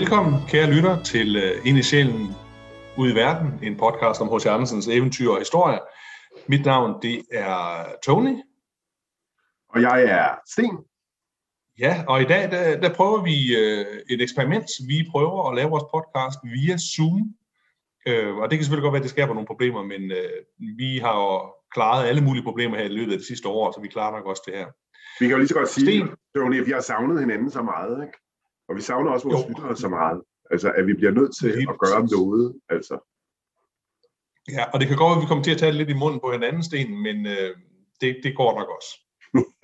Velkommen, kære lytter, til uh, Ind i sjælen ud i verden, en podcast om H.C. Andersens eventyr og historie. Mit navn, det er Tony. Og jeg er Sten. Ja, og i dag, der, der prøver vi uh, et eksperiment. Vi prøver at lave vores podcast via Zoom. Uh, og det kan selvfølgelig godt være, at det skaber nogle problemer, men uh, vi har jo klaret alle mulige problemer her i løbet af det sidste år, så vi klarer nok også det her. Vi kan jo lige så godt sige, Tony, at vi har savnet hinanden så meget, ikke? Og vi savner også vores lyttere så meget. Altså, at vi bliver nødt til at gøre noget. Altså. Ja, og det kan godt være, at vi kommer til at tage lidt i munden på hinanden, Sten, men øh, det, det går nok også.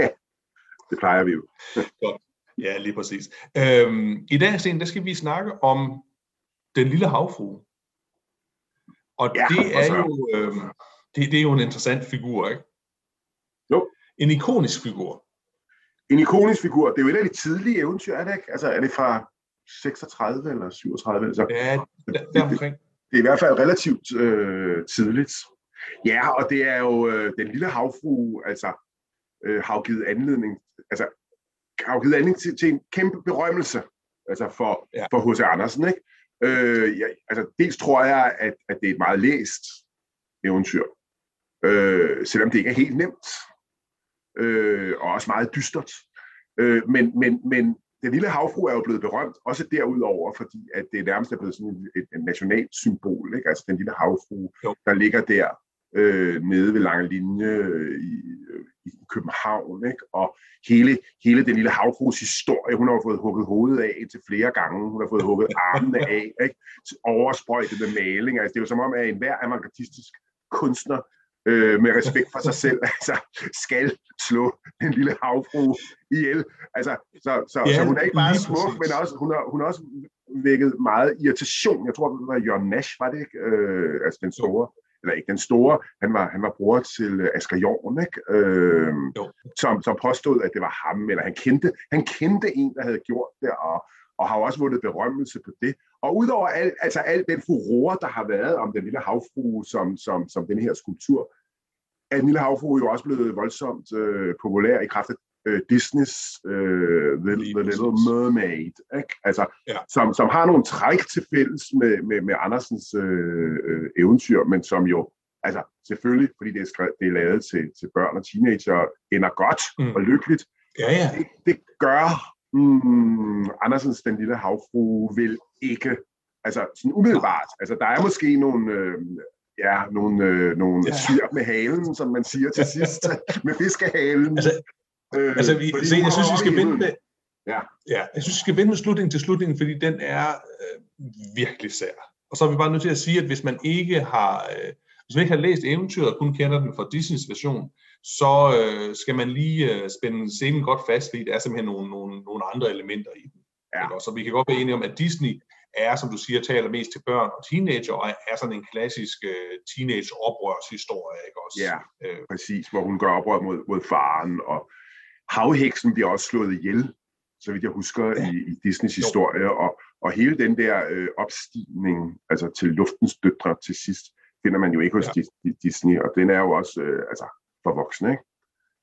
det plejer vi jo. godt. Ja, lige præcis. Øhm, I dag, Sten, der skal vi snakke om den lille havfrue. Og ja, det er jo øh, det, det er jo en interessant figur, ikke? Jo. En ikonisk figur en ikonisk figur. Det er jo et af de tidlige eventyr, er det ikke? Altså, er det fra 36 eller 37? Altså, ja, der omkring. Det, det er i hvert fald relativt øh, tidligt. Ja, og det er jo øh, den lille havfru, altså, øh, har jo givet anledning, altså, har jo givet anledning til, til en kæmpe berømmelse, altså for, ja. for H.C. Andersen, ikke? Øh, ja, altså, dels tror jeg, at, at det er et meget læst eventyr, øh, selvom det ikke er helt nemt øh, og også meget dystert. Øh, men, men, men den lille havfru er jo blevet berømt, også derudover, fordi at det nærmest er blevet sådan et, et nationalt symbol, ikke? altså den lille havfru, jo. der ligger der øh, nede ved Lange Linje øh, i, øh, i København, ikke? og hele, hele den lille havfrus historie, hun har fået hugget hovedet af til flere gange, hun har fået hugget armene af, ikke? oversprøjtet med maling, altså det er jo som om, at enhver avantgardistisk kunstner øh, med respekt for sig selv, altså skal slå den lille havfru ihjel. Altså, så, så, ja, så hun er ikke bare smuk, men også, hun, har, hun har også vækket meget irritation. Jeg tror, det var Jørgen Nash, var det ikke? Øh, altså den store, eller ikke den store, han var, han var bror til øh, Asger Jorn, ikke? Øh, som, som påstod, at det var ham, eller han kendte, han kendte en, der havde gjort det, og, og har også vundet berømmelse på det. Og udover al, altså al den furore, der har været om den lille havfrue som, som, som den her skulptur, er den lille havfrue jo også blevet voldsomt øh, populær i kraft af øh, Disneys øh, The, The Little Mermaid, ikke? Altså, ja. som, som har nogle træk til fælles med, med, med Andersens øh, øh, eventyr, men som jo altså selvfølgelig, fordi det er, skrevet, det er lavet til, til børn og teenager, ender godt mm. og lykkeligt. Ja, ja. Det, det gør mm, Andersens Den Lille Havfrue vil ikke. Altså sådan umiddelbart. Altså der er måske nogle, øh, ja, nogle, øh, nogle ja. syr med halen, som man siger til sidst, med fiskehalen. Altså, øh, altså vi, se, jeg synes, vi skal vente med, ja. ja, jeg synes, vi skal vente med slutningen til slutningen, fordi den er øh, virkelig sær. Og så er vi bare nødt til at sige, at hvis man ikke har, øh, hvis man ikke har læst eventyret og kun kender den fra Disneys version, så øh, skal man lige øh, spænde scenen godt fast, fordi der er simpelthen nogle, nogle, nogle andre elementer i den. Ja. Så vi kan godt være enige om, at Disney er, som du siger, taler mest til børn og teenager, og er sådan en klassisk uh, teenage-oprørshistorie, ikke også? Ja, øh. præcis, hvor hun gør oprør mod, mod faren, og havheksen bliver også slået ihjel, så vidt jeg husker, ja. i, i Disneys historie, og, og hele den der øh, opstigning, altså til luftens døtre til sidst, finder man jo ikke hos ja. Disney, og den er jo også øh, altså, for voksne, ikke?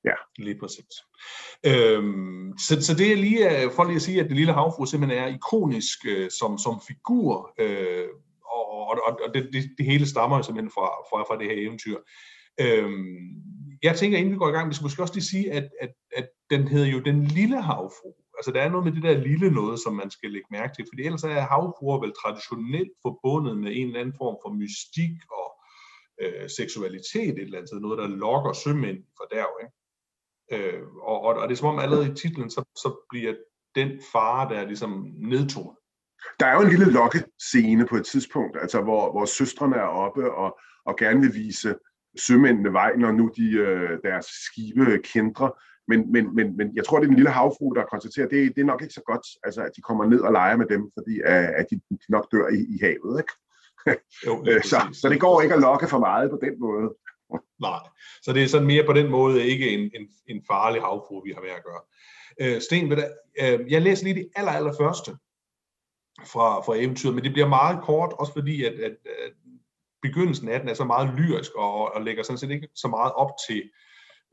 Ja. Lige præcis. Øhm, så, så det er lige, øh, for lige at sige, at det lille havfru simpelthen er ikonisk øh, som, som figur, øh, og, og, og det, det, det hele stammer simpelthen fra, fra, fra det her eventyr. Øhm, jeg tænker, inden vi går i gang, vi skal måske også lige sige, at, at, at den hedder jo Den Lille Havfru. Altså der er noget med det der lille noget, som man skal lægge mærke til, fordi ellers er havfruer vel traditionelt forbundet med en eller anden form for mystik og øh, seksualitet et eller andet sted, noget der lokker sømænd for derv, ikke? Øh, og, og, og det er som om allerede i titlen, så, så bliver den fare der ligesom nedtonet. Der er jo en lille lokkescene på et tidspunkt, altså hvor, hvor søstrene er oppe og, og gerne vil vise sømændene vej, når nu de, øh, deres skibe kendrer. Men, men, men, men jeg tror, det er den lille havfru, der konstaterer, at det, det er nok ikke så godt, altså, at de kommer ned og leger med dem, fordi at, at de, de nok dør i, i havet. Ikke? Jo, så, så det går ikke at lokke for meget på den måde. Nej, så det er sådan mere på den måde ikke en, en, en farlig havfru, vi har med at gøre. Øh, Sten, ved øh, jeg læser lige det aller, aller første fra, fra eventyret, men det bliver meget kort, også fordi at, at, at begyndelsen af den er så meget lyrisk og, og lægger sådan set ikke så meget op til,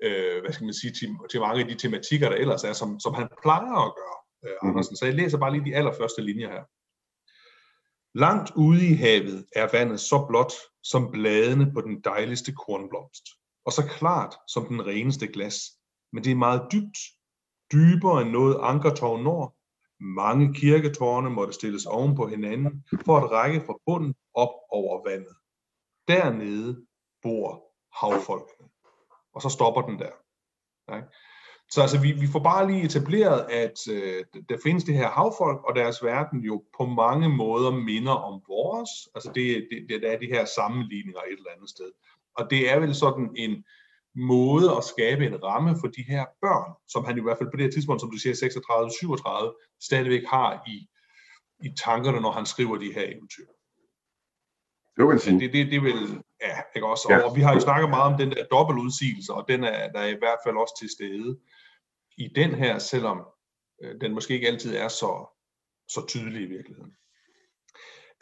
øh, hvad skal man sige, til, til mange af de tematikker, der ellers er, som, som han plejer at gøre, øh, mm. Andersen. Så jeg læser bare lige de allerførste linjer her. Langt ude i havet er vandet så blåt som bladene på den dejligste kornblomst, og så klart som den reneste glas. Men det er meget dybt, dybere end noget ankertårn når. Mange kirketårne måtte stilles oven på hinanden for at række fra bunden op over vandet. Dernede bor havfolkene. Og så stopper den der. Okay? Så altså, vi, vi får bare lige etableret, at øh, der findes det her havfolk, og deres verden jo på mange måder minder om vores. Altså, det, det, det er de her sammenligninger et eller andet sted. Og det er vel sådan en måde at skabe en ramme for de her børn, som han i hvert fald på det her tidspunkt, som du siger, 36-37, stadigvæk har i, i tankerne, når han skriver de her eventyr. Det, kan sige. det, det, det vil, ja, ikke også? Ja. Og vi har jo snakket meget om den der dobbeltudsigelse, og den er der er i hvert fald også til stede i den her, selvom øh, den måske ikke altid er så, så tydelig i virkeligheden.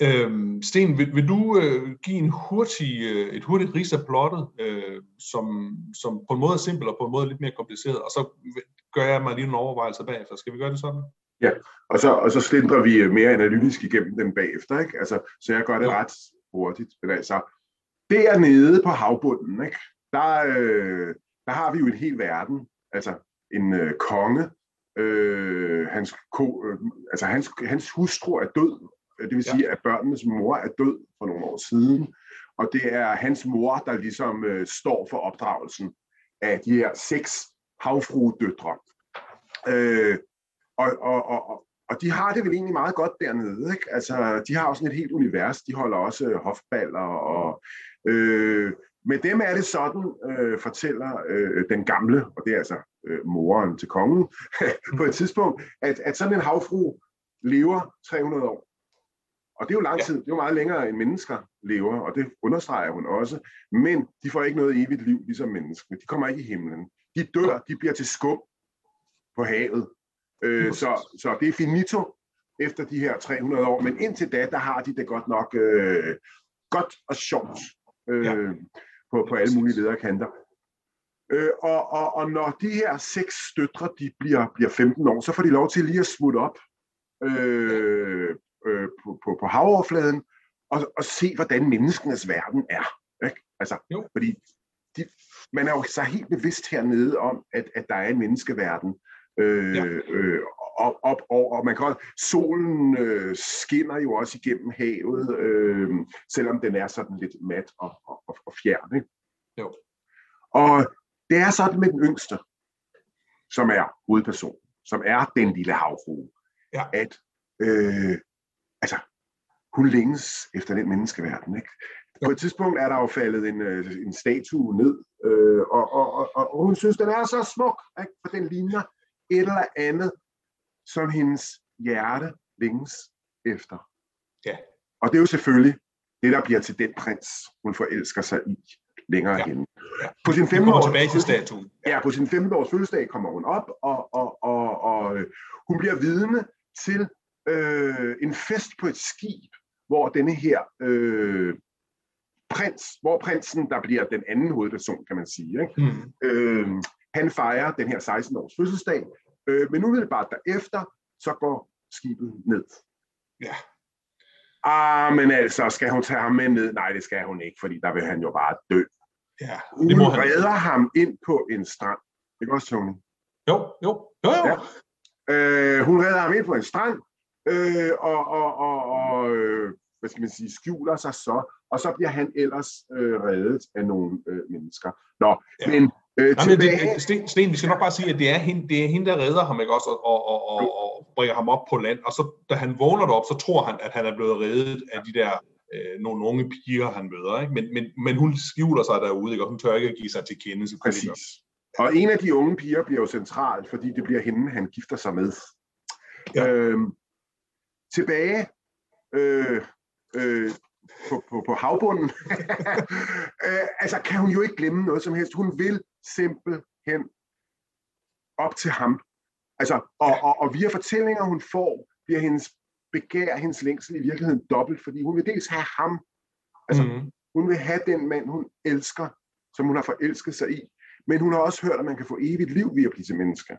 Øhm, Sten, vil, vil du øh, give en hurtig, øh, et hurtigt ris af plottet, øh, som, som på en måde er simpel og på en måde lidt mere kompliceret, og så gør jeg mig lige nogle overvejelser bagefter. Skal vi gøre det sådan? Ja, og så, og så slindrer vi mere analytisk igennem den bagefter, ikke? Altså, så jeg gør det ja. ret hurtigt. Men altså, dernede på havbunden, ikke? Der, øh, der har vi jo en hel verden. Altså, en øh, konge, øh, hans, ko, øh, altså hans, hans hustru er død, det vil sige, ja. at børnenes mor er død for nogle år siden, og det er hans mor, der ligesom øh, står for opdragelsen af de her seks havfruedøtre. Øh, og, og, og, og de har det vel egentlig meget godt dernede. Ikke? Altså, de har også sådan et helt univers. De holder også hofballer. Og, øh, med dem er det sådan, øh, fortæller øh, den gamle, og det er altså øh, moren til kongen, på et tidspunkt, at, at sådan en havfru lever 300 år. Og det er jo lang tid, det er jo meget længere end mennesker lever, og det understreger hun også. Men de får ikke noget evigt liv, ligesom mennesker. De kommer ikke i himlen. De dør, de bliver til skum på havet. Øh, så, så det er finito efter de her 300 år. Men indtil da, der har de det godt nok øh, godt og sjovt øh, ja. på, på alle mulige lederkanter. Øh, og, og, og når de her seks støtre de bliver, bliver 15 år, så får de lov til lige at smutte op øh, øh, på, på, på havoverfladen og, og se, hvordan menneskenes verden er. Ikke? Altså, jo. fordi de, man er jo så helt bevidst hernede om, at, at der er en menneskeverden. Øh, ja. øh, op, op over, og man kan også, solen øh, skinner jo også igennem havet, øh, selvom den er sådan lidt mat og, og, og fjern. Ikke? Jo. Og det er sådan med den yngste, som er hovedperson, som er den lille havfrue, ja. at øh, altså, hun længes efter den menneskeverden. Ikke? På et tidspunkt er der jo faldet en, øh, en statue ned, øh, og, og, og, og hun synes, den er så smuk, ikke? for den ligner et eller andet, som hendes hjerte længes efter. Ja. Og det er jo selvfølgelig det, der bliver til den prins, hun forelsker sig i længere ja. hen. Ja. På sin 15 års tilbage til statuen. Ja, på sin 15 års fødselsdag kommer hun op, og, og, og, og øh, hun bliver vidne til øh, en fest på et skib, hvor denne her øh, prins, hvor prinsen, der bliver den anden hovedperson, kan man sige, ikke? Mm. Øh, han fejrer den her 16-års fødselsdag, øh, men umiddelbart derefter, så går skibet ned. Ja. Ah, men altså, skal hun tage ham med ned? Nej, det skal hun ikke, fordi der vil han jo bare dø. Ja, det må han. redder ham ind på en strand. Ikke også, Tony? Jo, jo, jo, jo. Ja. Øh, hun redder ham ind på en strand, øh, og, og, og, og øh, hvad skal man sige, skjuler sig så, og så bliver han ellers øh, reddet af nogle øh, mennesker. Nå, ja. men øh, Nej, men det, Sten, Sten, vi skal nok bare sige, at det er hende, det er hende der redder ham, ikke også, og, og, og, og bringer ham op på land, og så da han vågner derop, så tror han, at han er blevet reddet af de der øh, nogle unge piger, han møder, ikke? Men, men, men hun skjuler sig derude, ikke? og hun tør ikke at give sig til kende. Præcis. Og en af de unge piger bliver jo centralt, fordi det bliver hende, han gifter sig med. Ja. Øhm, tilbage øh, øh, på, på, på havbunden, øh, altså kan hun jo ikke glemme noget som helst. Hun vil simpelthen op til ham. Altså, og, og, og via fortællinger, hun får, bliver hendes begær, hendes længsel i virkeligheden dobbelt, fordi hun vil dels have ham, altså mm. hun vil have den mand, hun elsker, som hun har forelsket sig i, men hun har også hørt, at man kan få evigt liv ved at blive til menneske.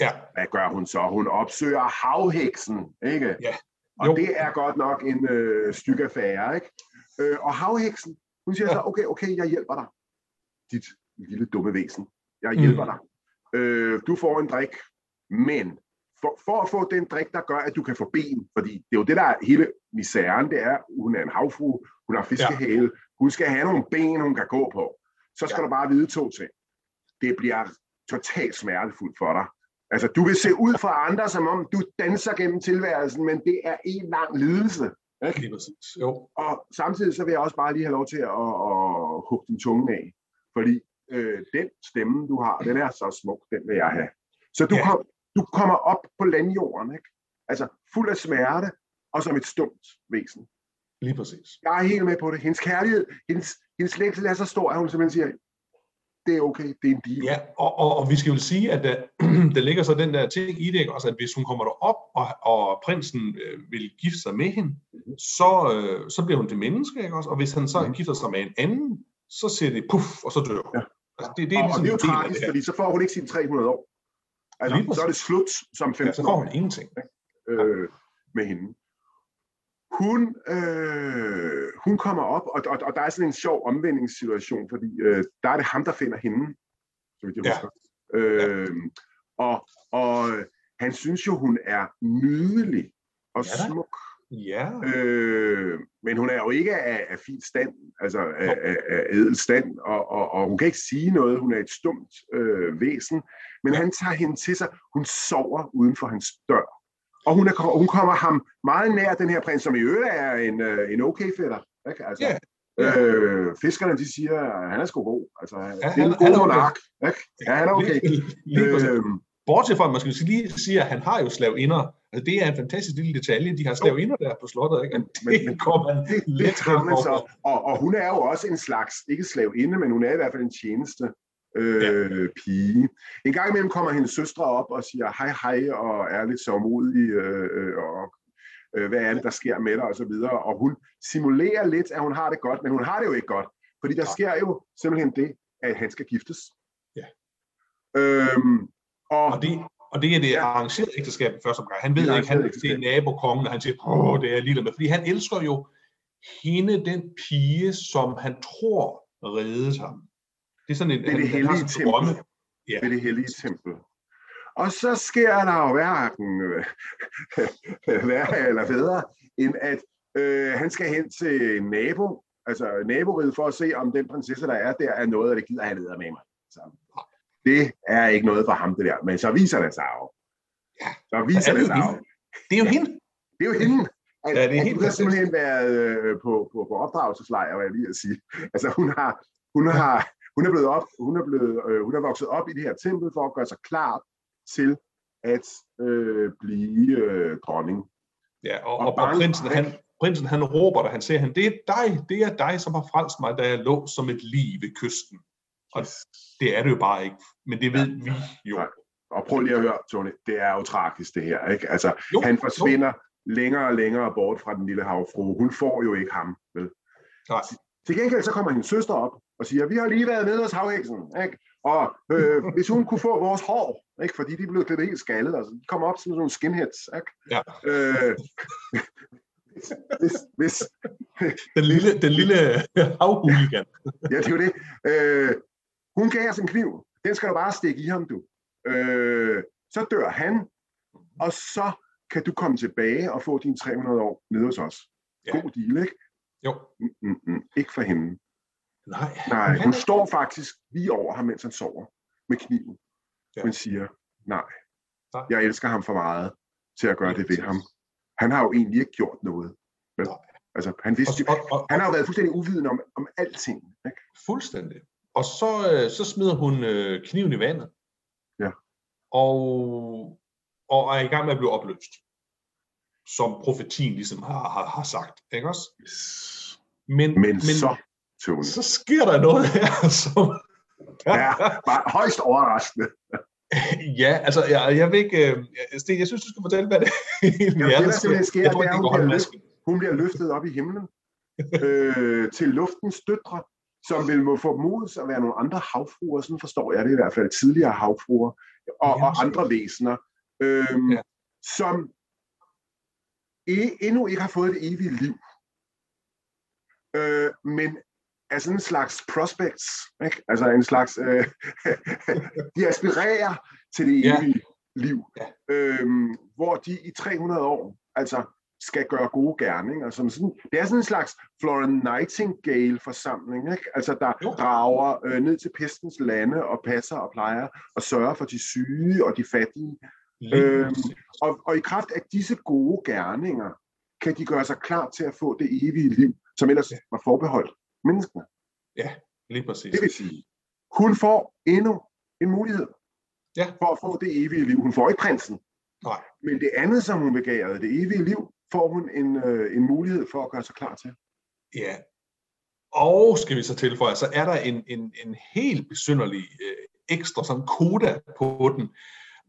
Ja. Hvad gør hun så? Hun opsøger havheksen, ikke? Ja, Og Jo. det er godt nok en øh, stykke affære, ikke? Øh, og havheksen, hun siger Ja. så, okay, okay, jeg hjælper dig. Dit lille dumme væsen. Jeg hjælper Mm. dig. Øh, du får en drik, men for, for at få den drik, der gør, at du kan få ben, fordi det er jo det, der er hele misæren, det er, hun er en havfru, hun har fiskehale, ja. hun skal have nogle ben, hun kan gå på. Så skal ja. du bare vide to ting. Det bliver totalt smertefuldt for dig. Altså, du vil se ud for andre, som om du danser gennem tilværelsen, men det er en lang lidelse. Ikke? Lige præcis. Jo. Og samtidig så vil jeg også bare lige have lov til at, at hugge din tunge af. Fordi øh, den stemme, du har, den er så smuk, den vil jeg have. Så du, Ja. kom, du kommer op på landjorden, ikke? Altså fuld af smerte, og som et stumt væsen. Lige præcis. Jeg er helt med på det. Hendes kærlighed, hendes, hendes længsel er så stor, at hun simpelthen siger, det er okay, det er en deal. Ja, og, og, og vi skal jo sige, at der, der ligger så den der ting i det, også, at hvis hun kommer derop, og, og prinsen øh, vil gifte sig med hende, så, øh, så bliver hun til menneske, ikke også? Og hvis han så Mhm. gifter sig med en anden, så siger det puff, og så dør hun. Ja. Altså, det, det er og, og ligesom det er jo tragisk, det fordi så får hun ikke sine 300 år. Altså, så er det slut som 15 Ja, så får år hun ingenting. øh, med hende. Hun, øh, hun kommer op, og, og, og der er sådan en sjov omvendingssituation, fordi øh, der er det ham, der finder hende, så vidt jeg Ja. husker. Øh, og, og øh, han synes jo, hun er nydelig og Ja da. Ja, Øh, men hun er jo ikke af, af fin stand, altså af, af, af ædel stand, og, og, og hun kan ikke sige noget. Hun er et stumt øh, væsen, men han tager hende til sig. Hun sover uden for hans dør. Og hun, er, hun kommer ham meget nær, den her prins, som i øvrigt er en, øh, en okay fætter. Ikke? Altså, ja. Øh, fiskerne, de siger, at han er sgu god. Altså, ja, det er han- en han god er okay. monark. Ikke? Ja, han er okay. lige, lige præcis. Øhm, Bortset fra, at man skal lige sige, at han har jo slavinder. Altså, det er en fantastisk lille detalje. De har slavinder der på slottet, ikke? Men- det men- går man tager man så. Og, og hun er jo også en slags, ikke slavinde, men hun er i hvert fald en tjeneste øh, ja. pige. En gang imellem kommer hendes søstre op og siger hej hej, og er lidt sørgmodig, øh, øh, og øh, hvad er det, der sker med dig, og så videre. Og hun simulerer lidt, at hun har det godt, men hun har det jo ikke godt. Fordi der sker jo simpelthen det, at han skal giftes. Ja. Øhm, og, Og det, og det er det arrangerede ægteskab i første omgang. Han ved Det er ikke, han det er nabokongen, og han siger, åh, det er jeg ligeglad med. Fordi han elsker jo hende, den pige, som han tror reddede ham. Det er sådan en, Det er det han, hellige drømme. Ja. ved det hellige tempel. Og så sker der jo hverken øh, værre eller bedre, end at øh, han skal hen til nabo, altså naboriget, for at se, om den prinsesse, der er der, er noget, og det gider han med mig. Så, det er ikke noget for ham, det der. Men så viser det sig jo. Ja. Så viser er det det sig jo. Det er jo hende. Det er jo hende. At, Ja, det er helt hun har simpelthen været øh, på, på, på opdragelseslejr, hvad jeg lige at sige. Altså hun har, hun har, hun er blevet op, hun er blevet, øh, hun er vokset op i det her tempel for at gøre sig klar til at øh, blive øh, dronning. Ja, og, Og og, og bange. prinsen, han, prinsen, han råber, da han ser hende, det er dig, det er dig, som har frelst mig, da jeg lå som et lig ved kysten. Og det er det jo bare ikke, men det ved vi jo. Nej. Og prøv lige at høre, Tony, det er jo tragisk det her, ikke? Altså, Jo, han forsvinder længere og længere bort fra den lille havfru. Hun får jo ikke ham, vel? Nej. Til gengæld så kommer hendes søster op og siger, vi har lige været nede hos havheksen, ikke? Og øh, hvis hun kunne få vores hår, ikke? fordi de blev klippet helt skaldet, altså de kommer op som sådan nogle skinheads, ikke? Ja. Øh, hvis, hvis, Den lille, den lille havhuligan. ja, det er jo det. Øh, hun gav os en kniv. Den skal du bare stikke i ham, du. Øh, så dør han, og så kan du komme tilbage og få dine 300 år nede hos os. Ja. God deal, ikke? Jo. Mm, mm, mm. Ikke for hende. Nej. Nej, hun står faktisk lige over ham, mens han sover med kniven. Ja. Ja. Men siger, nej, Nej. jeg elsker ham for meget til at gøre det ved ham. Han har jo egentlig ikke gjort noget. Nej. Altså, han, vidste, Og, og, og, han har jo været fuldstændig uvidende om, om alting. Ikke? Fuldstændig. Og så, øh, så smider hun øh, kniven i vandet. Ja. Og, og er i gang med at blive opløst. Som profetien ligesom har, har, har sagt. Ikke også? Men, Men, men så, Tony, så sker der noget her, som... ja, bare højst overraskende. ja, altså, jeg, jeg vil ikke... Øh, Sten, jeg synes, du skal fortælle, hvad det egentlig er, det, der simpelthen sker, Jeg tror det er, hun bliver, hånd i løft, masken. hun bliver løftet op i himlen øh, til luftens døtre, som vil må formodes at være nogle andre havfruer, sådan forstår jeg det i hvert fald, tidligere havfruer, og, og andre væsener, øh, Ja. som endnu ikke har fået det evige liv, øh, men er sådan en slags prospects, ikke? altså en slags, øh, de aspirerer til det evige ja. liv, ja. Øhm, hvor de i 300 år, altså skal gøre gode gerninger. Som sådan, det er sådan en slags Florence Nightingale-forsamling, ikke? altså der jo. drager øh, ned til pestens lande og passer og plejer og sørger for de syge og de fattige. Øhm, og, og i kraft af disse gode gerninger, kan de gøre sig klar til at få det evige liv, som ellers var forbeholdt menneskene. Ja, lige præcis. Det vil sige, hun får endnu en mulighed ja. for at få det evige liv. Hun får ikke prinsen. Nej. Men det andet, som hun begærede, det evige liv, får hun en, øh, en mulighed for at gøre sig klar til. Ja, og skal vi så tilføje, så er der en, en, en helt besynderlig øh, ekstra sådan koda på den,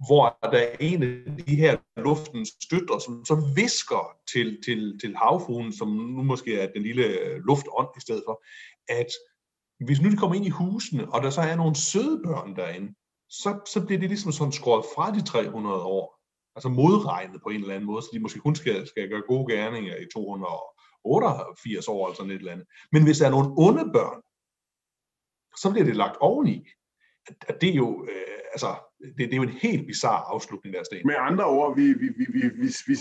hvor der er en af de her luftens støtter, som så visker til, til, til havfruen, som nu måske er den lille øh, luftånd i stedet for, at hvis nu de kommer ind i husene, og der så er nogle søde børn derinde, så, så bliver det ligesom sådan skåret fra de 300 år altså modregnet på en eller anden måde, så de måske kun skal, skal gøre gode gerninger i 288 år eller sådan et eller andet. Men hvis der er nogle onde børn, så bliver det lagt oveni. At det er jo, øh, altså, det, det er jo en helt bizarre afslutning der, Sten. Med andre ord, vi, vi, vi, vi, vi, vi,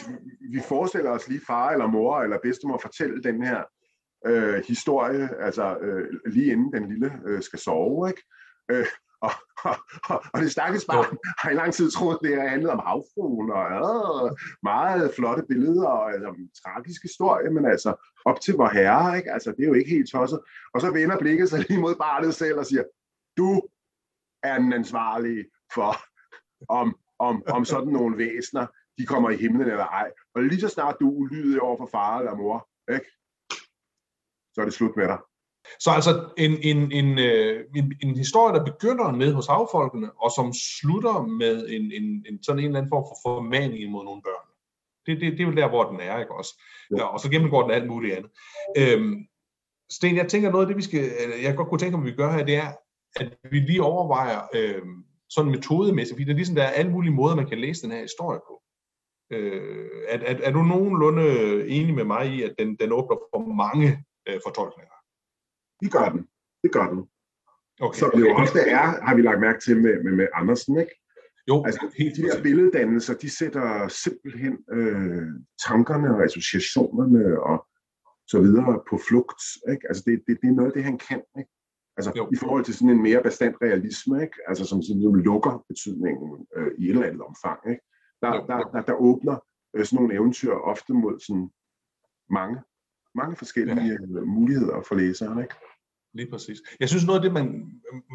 vi forestiller os lige far eller mor eller bedstemor fortælle den her øh, historie, altså øh, lige inden den lille øh, skal sove, ikke? Øh, og, og, og, og det stakkels barn har i lang tid troet, det har handlet om havfruen, og øh, meget flotte billeder, og altså, en tragisk historie, men altså op til vor herre, ikke? Altså, det er jo ikke helt tosset. Og så vender blikket sig lige mod barnet selv og siger, du er den ansvarlige for, om, om, om sådan nogle væsener, de kommer i himlen eller ej. Og lige så snart du ulydig over for far eller mor, ikke? så er det slut med dig. Så altså en, en, en, øh, en, en historie, der begynder ned hos havfolkene, og som slutter med en, en, en sådan en eller anden form for formaning mod nogle børn. Det, det, det er jo der, hvor den er, ikke også? Ja, og så gennemgår den alt muligt andet. Øhm, Sten, jeg tænker noget af det, vi skal, jeg godt kunne tænke mig, at vi gør her, det er, at vi lige overvejer øhm, sådan metodemæssigt, fordi det er ligesom, der er alle mulige måder, man kan læse den her historie på. Øh, er, er, er du nogenlunde enig med mig i, at den, den åbner for mange øh, fortolkninger? Det gør den. Det gør den. Okay, Som okay. jo ofte er, har vi lagt mærke til med, med, med Andersen, ikke? Jo, altså, helt de der billeddannelser, de sætter simpelthen øh, tankerne og associationerne og så videre på flugt. Ikke? Altså, det, det, det er noget af det, han kan. Ikke? Altså, jo. i forhold til sådan en mere bestandt realisme, ikke? Altså, som sådan, lukker betydningen øh, i et eller andet omfang. Ikke? Der, jo, der, der, der åbner øh, sådan nogle eventyr ofte mod sådan mange, mange forskellige ja. øh, muligheder for læseren. Ikke? Lige præcis. Jeg synes noget af det, man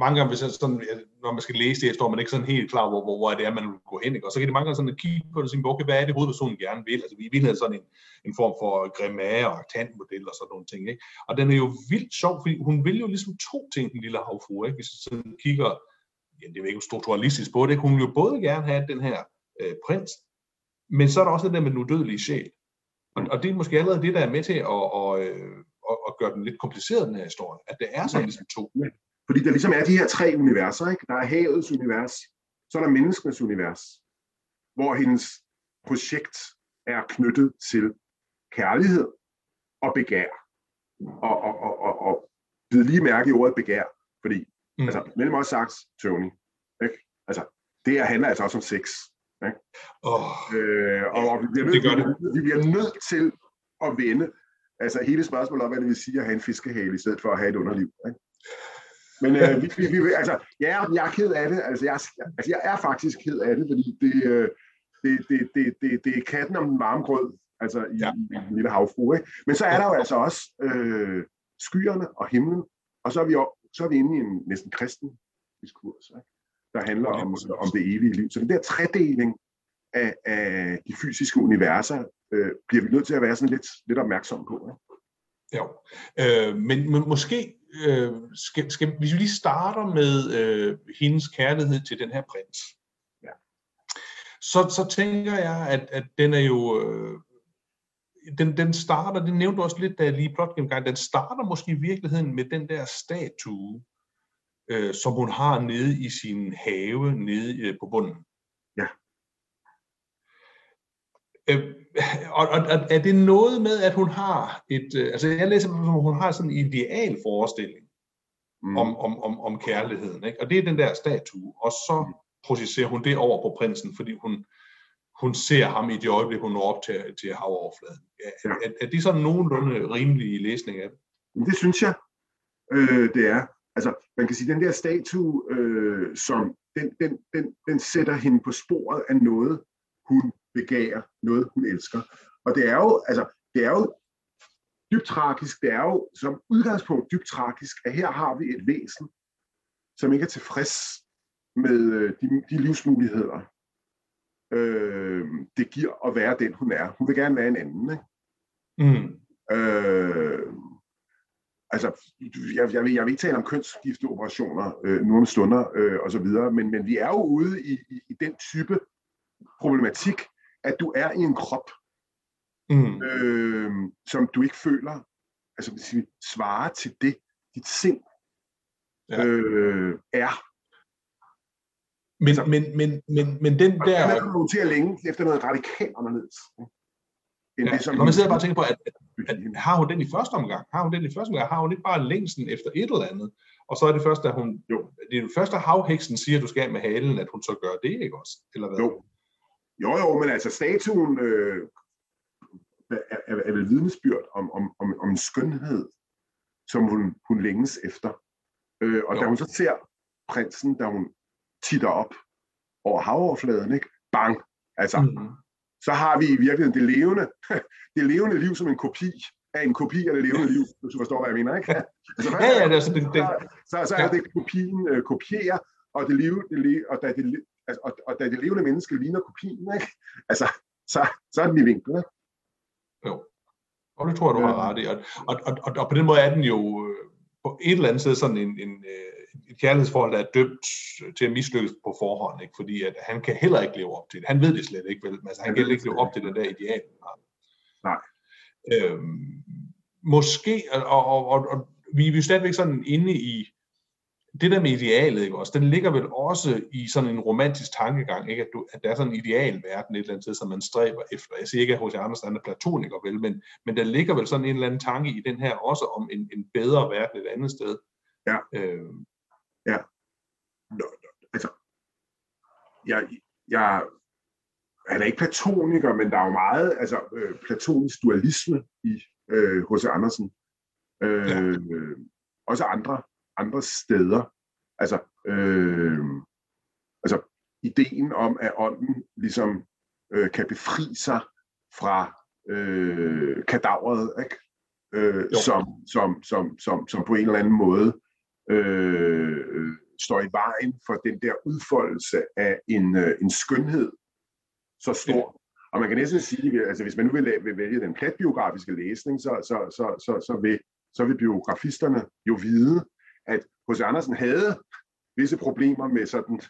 mange gange, hvis jeg sådan, når man skal læse det, står man ikke sådan helt klar, hvor, hvor, hvor det er, man vil gå hen. Ikke? Og så kan det mange gange sådan at kigge på det og sige, okay, hvad er det, hovedpersonen gerne vil? Altså, vi vil have sådan en, en form for grimager og tandmodel og sådan nogle ting. Ikke? Og den er jo vildt sjov, fordi hun vil jo ligesom to ting, den lille havfru. Ikke? Hvis vi sådan kigger, ja, det er jo ikke strukturalistisk på det, ikke? hun vil jo både gerne have den her øh, prins, men så er der også det der med den udødelige sjæl. Og, og det er måske allerede det, der er med til at, at, øh, at, at gøre den lidt kompliceret, den her historie. At det er sådan ligesom to. Ja. Fordi der ligesom er de her tre universer. Ikke? Der er havets univers, så er der menneskenes univers, hvor hendes projekt er knyttet til kærlighed og begær. Og, og, og, og, og bid lige mærke i ordet begær, fordi, mm. altså, mellem os sagt, Tony, ikke? Altså, det her handler altså også om sex. Ikke? Oh, øh, og, og vi, bliver nødt, det det. vi bliver nødt til at vende Altså hele spørgsmålet om, hvad det vil sige at have en fiskehale, i stedet for at have et underliv. Ikke? Men øh, vi, vi, vi, altså, ja, jeg er ked af det. Altså jeg, altså, jeg er faktisk ked af det, fordi det, øh, det, det, det, det, det er katten om den varme grød, altså i, ja. i den lille havfru. Ikke? Men så er der jo altså også øh, skyerne og himlen, og så er vi, så er vi inde i en næsten kristen diskurs, ikke? der handler om, om det evige liv. Så den der tredeling af, af de fysiske universer, øh, bliver vi nødt til at være sådan lidt, lidt opmærksomme på. Ikke? Jo, øh, men, men måske øh, skal, skal, hvis vi lige starter med øh, hendes kærlighed til den her prins, ja. så, så tænker jeg, at, at den er jo, øh, den, den starter, det nævnte du også lidt, da jeg lige plot gennemgang, den starter måske i virkeligheden med den der statue, øh, som hun har nede i sin have, nede øh, på bunden. Øh, og, og, og er det noget med, at hun har et, øh, altså jeg læser, som hun har sådan en ideal forestilling mm. om, om, om, om kærligheden, ikke? og det er den der statue, og så mm. projicerer hun det over på prinsen, fordi hun, hun ser ham i det øjeblik, hun når op til, til havoverfladen. Er, ja. er, er det sådan nogenlunde rimelig læsning af det? Det synes jeg, øh, det er. Altså, man kan sige, den der statue, øh, som den, den, den, den sætter hende på sporet af noget, hun begærer, noget hun elsker. Og det er jo, altså, det er jo dybt tragisk, det er jo som udgangspunkt dybt tragisk, at her har vi et væsen, som ikke er tilfreds med øh, de, de livsmuligheder, øh, det giver at være den, hun er. Hun vil gerne være en anden. Ikke? Mm. Øh, altså, jeg, jeg, vil, jeg vil ikke tale om kønsskifteoperationer øh, nu om stunder øh, og så videre, men, men vi er jo ude i, i, i den type problematik, at du er i en krop, mm. øh, som du ikke føler, altså sige, svarer til det, dit sind ja. øh, er. Men, så, men, men, men, men den der... Man kommer til at længe efter noget radikalt anderledes. End ja, det, som man sidder bare og tænker på, at, at, at, har hun den i første omgang? Har hun den i første omgang? Har hun ikke bare længsten efter et eller andet? Og så er det først, at hun... Jo. Det er det første, havheksen siger, at du skal med halen, at hun så gør det, ikke også? Eller hvad? Jo. Jo, jo, men altså statuen øh, er, er, er vel vidnesbyrd om, om, om, om en skønhed, som hun, hun længes efter. Øh, og jo. da hun så ser prinsen, da hun titter op over havoverfladen, ikke? Bang! Altså, mm så har vi i virkeligheden det levende, det levende liv som en kopi af en kopi af det levende liv, hvis du forstår, hvad jeg mener, ikke? Altså, ja, ja, det er sådan, det, så, så, så er det kopien øh, kopierer, og det, liv, det, og, da det, altså, og, og da det levende menneske ligner kopien, ikke? Altså, så, så er den i vinkel, ikke? Jo. Og det tror jeg, du har ret i. Og, og, og, og, og på den måde er den jo øh, på et eller andet sted sådan en, en, øh, et kærlighedsforhold, der er dømt til at mislykkes på forhånd, ikke? fordi at han kan heller ikke leve op til det. Han ved det slet ikke, vel? Altså, han kan ikke leve op til den der ideal. Nej. Øhm, måske, og, og, og, og vi er jo stadigvæk sådan inde i det der med idealet, ikke også, den ligger vel også i sådan en romantisk tankegang, ikke? At, du, at der er sådan en idealverden et eller andet sted, som man stræber efter. Jeg siger ikke, at hos Andersen er platoniker, vel, men, men der ligger vel sådan en eller anden tanke i den her også om en, en bedre verden et andet sted. Ja. Øh, Ja. Nå, altså, jeg, jeg er da ikke platoniker, men der er jo meget altså, øh, platonisk dualisme i øh, H.C. Andersen. Øh, ja. Også andre, andre steder. Altså, øh, altså, ideen om, at ånden ligesom øh, kan befri sig fra øh, kadavret, ikke? Øh, som, som, som, som, som på en eller anden måde øh, står i vejen for den der udfoldelse af en, øh, en skønhed så stor. Og man kan næsten sige, altså hvis man nu vil, vil vælge den platbiografiske læsning, så, så, så, så, så, vil, så vil biografisterne jo vide, at H.C. Andersen havde visse problemer med sådan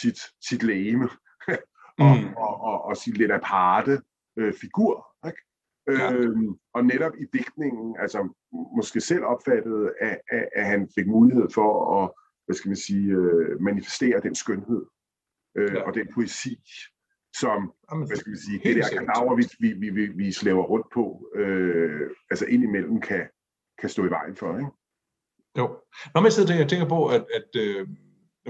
sit, sit lægeme og, mm. og, og, og sit lidt aparte øh, figur. Ikke? Ja. Øhm, og netop i digtningen, altså måske selv opfattede, at, at, at han fik mulighed for at, hvad skal man sige, øh, manifestere den skønhed øh, ja. og den poesi, som, Jamen, hvad skal man sige, det der kanaver, vi, vi, vi, vi slæver rundt på, øh, altså indimellem kan, kan stå i vejen for, ikke? Jo. Når man sidder og tænker på, at, at øh,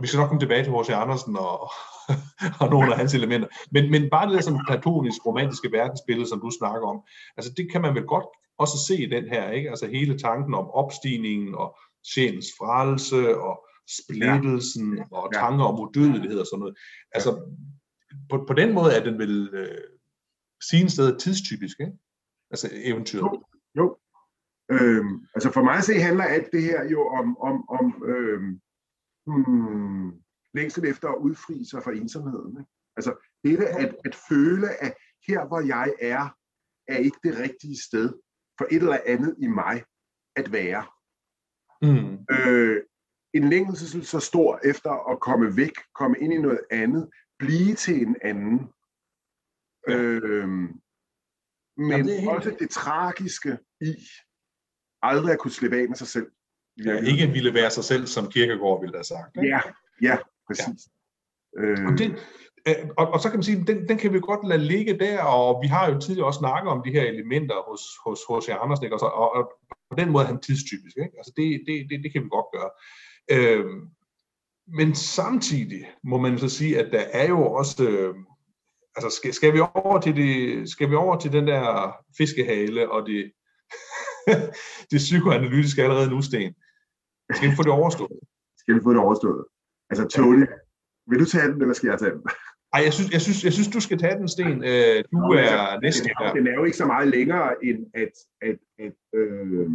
vi skal nok komme tilbage til H.C. Andersen og, og nogle af hans elementer. Men, men bare det der sådan platonisk, romantiske verdensbillede, som du snakker om, altså det kan man vel godt også se i den her, ikke? Altså hele tanken om opstigningen og sjælens frelse og splittelsen ja. og tanker om udødelighed og sådan noget. Altså på, på den måde er den vel øh, sin sted tidstypisk, ikke? Altså eventyret. Jo, jo. Øhm, altså for mig at se handler alt det her jo om, om, om øhm, hmm, længsel efter at udfri sig fra ensomheden. Ikke? Altså dette at, at føle, at her hvor jeg er, er ikke det rigtige sted for et eller andet i mig at være. Mm. Øh, en længsel så stor efter at komme væk, komme ind i noget andet, blive til en anden. Ja. Øh, men Jamen, også det tragiske i aldrig at kunne slippe af med sig selv. Ja, ikke ville være sig selv, som Kirkegaard ville have sagt. Ikke? Ja, ja, præcis. Ja. Øh... Og det, Øh, og, og så kan man sige, den, den kan vi godt lade ligge der, og vi har jo tidligere også snakket om de her elementer hos, hos H.C. Andersen, og, så, og, og på den måde er han tidstypisk. Ikke? Altså det, det, det, det kan vi godt gøre. Øhm, men samtidig må man så sige, at der er jo også... Øh, altså skal, skal, vi over til det, skal vi over til den der fiskehale og det, det psykoanalytiske allerede nu, Sten? Skal vi få det overstået? Skal vi få det overstået? Altså Tony, vil du tage den, eller skal jeg tage den? Ej, jeg synes, jeg synes, jeg synes du skal tage den, Sten. Øh, du Nå, er altså, næsten der. Den er jo ikke så meget længere, end at, at, at øh,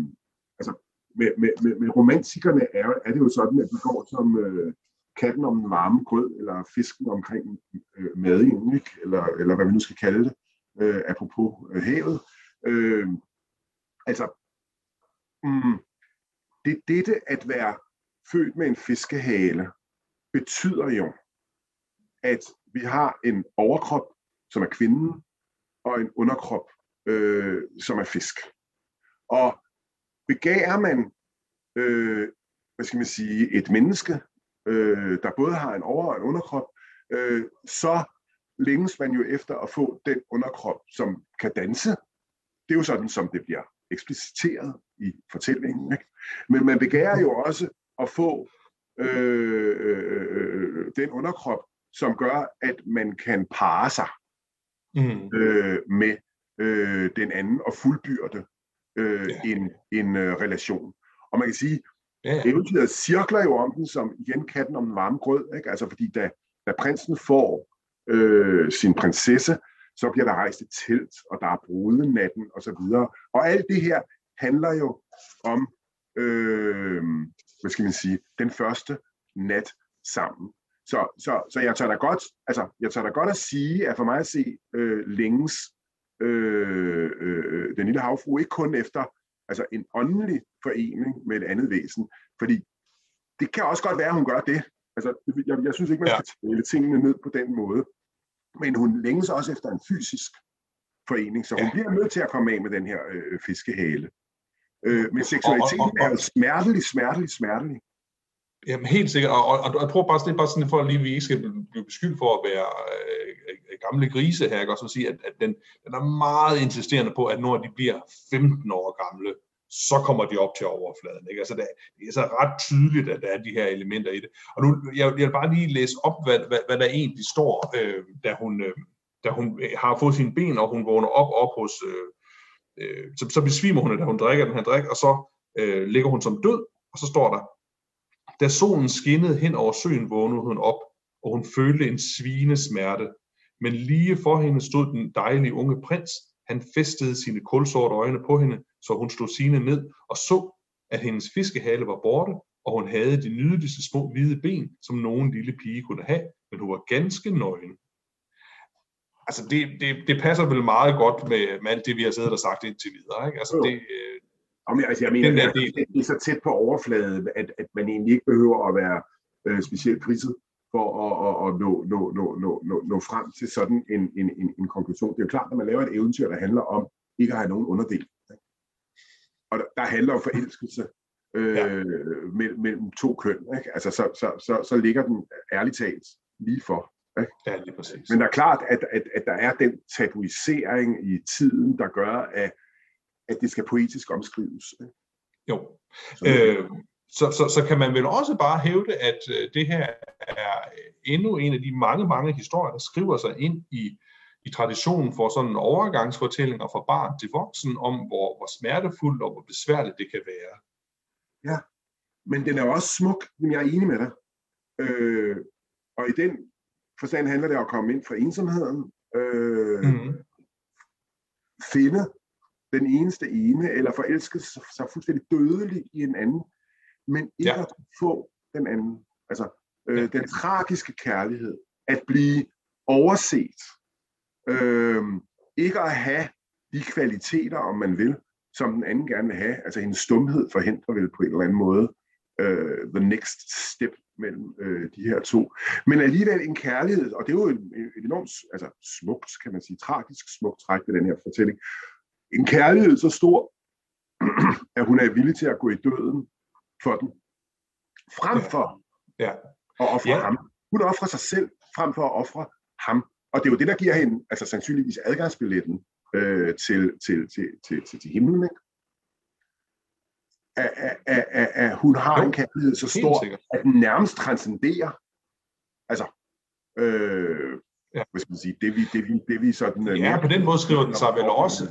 altså, med, med, med, med romantikerne er, er det jo sådan, at de går som øh, katten om den varme grød, eller fisken omkring øh, madingen, ikke? Eller, eller hvad vi nu skal kalde det, øh, apropos øh, havet. Øh, altså, mm, det dette at være født med en fiskehale, betyder jo, at vi har en overkrop, som er kvinden, og en underkrop, øh, som er fisk. Og begærer man, øh, hvad skal man sige, et menneske, øh, der både har en over- og en underkrop, øh, så længes man jo efter at få den underkrop, som kan danse. Det er jo sådan, som det bliver ekspliciteret i fortællingen. Ikke? Men man begærer jo også at få øh, øh, den underkrop, som gør, at man kan parre sig mm. øh, med øh, den anden og fuldbyrde øh, ja. en, en øh, relation. Og man kan sige, ja. eventyret cirkler jo om den som igen katten om den varme grød, ikke? altså fordi da, da prinsen får øh, sin prinsesse, så bliver der rejst et telt, og der er brudenatten og så videre. Og alt det her handler jo om, øh, hvad skal man sige, den første nat sammen. Så, så, så jeg tør da godt, altså, jeg tør da godt at sige, at for mig at se øh, længes øh, øh, den lille havfru ikke kun efter altså en åndelig forening med et andet væsen, fordi det kan også godt være, at hun gør det. Altså, jeg, jeg synes ikke, man skal ja. tale tingene ned på den måde. Men hun længes også efter en fysisk forening, så hun ja. bliver nødt til at komme af med den her øh, fiskehale. Øh, men seksualiteten og, og, og, er jo smertelig, smertelig, smertelig. Jamen helt sikkert, og, og, og jeg tror bare, det er bare sådan, for at lige vi ikke skal blive beskyldt for at være øh, gamle grise her, ikke? og så sige, at, at den, den er meget insisterende på, at når de bliver 15 år gamle, så kommer de op til overfladen. Ikke? Altså, det, det er så ret tydeligt, at der er de her elementer i det. Og nu, jeg, jeg vil bare lige læse op, hvad, hvad, hvad der egentlig står, øh, da, hun, øh, da hun øh, har fået sine ben, og hun vågner op, op hos... Øh, øh, så, så besvimer hun, da hun drikker den her drik, og så øh, ligger hun som død, og så står der, da solen skinnede hen over søen, vågnede hun op, og hun følte en svine smerte. Men lige for hende stod den dejlige unge prins. Han festede sine kulsorte øjne på hende, så hun slog sine ned og så, at hendes fiskehale var borte, og hun havde de nydeligste små hvide ben, som nogen lille pige kunne have, men hun var ganske nøgen. Altså, det, det, det passer vel meget godt med, med alt det, vi har siddet og sagt indtil videre. Ikke? Altså, det, øh, Jamen, altså, jeg mener, der del. det er så tæt på overfladen, at, at man egentlig ikke behøver at være øh, specielt priset for at, at, at nå, nå, nå, nå, nå, nå frem til sådan en, en, en, en konklusion. Det er jo klart, at man laver et eventyr, der handler om ikke at have nogen underdel. Og der, handler om forelskelse øh, ja. mellem, mellem to køn. Ikke? Altså, så, så, så, så ligger den ærligt talt lige for. Ikke? Ja, lige præcis. Men der er klart, at, at, at der er den tabuisering i tiden, der gør, at at det skal poetisk omskrives. Jo. Øh, så, så, så kan man vel også bare hævde, at øh, det her er endnu en af de mange, mange historier, der skriver sig ind i, i traditionen for sådan overgangsfortællinger fra barn til voksen, om hvor, hvor smertefuldt og hvor besværligt det kan være. Ja, men den er også smuk, men jeg er enig med dig. Øh, og i den forstand handler det om at komme ind fra ensomheden, øh, mm. finde den eneste ene, eller forelske sig fuldstændig dødeligt i en anden, men ikke ja. at få den anden. Altså, øh, ja. den tragiske kærlighed, at blive overset, øh, ikke at have de kvaliteter, om man vil, som den anden gerne vil have. Altså hendes stumhed forhindrer vel på en eller anden måde uh, the next step mellem uh, de her to. Men alligevel en kærlighed, og det er jo et, et enormt altså, smukt, kan man sige, tragisk smukt træk ved den her fortælling, en kærlighed så stor, at hun er villig til at gå i døden for den, frem for ja. Ja. at ofre ja. ham. Hun offrer sig selv frem for at ofre ham. Og det er jo det, der giver hende altså sandsynligvis adgangsbilletten øh, til, til, til, til, til, til himlen. Ikke? At, at, at, at, hun har jo, en kærlighed så stor, at den nærmest transcenderer altså, øh, ja. hvad skal man sige, det vi, det vi, det vi sådan... Øh, ja, på den måde skriver den sig vel også.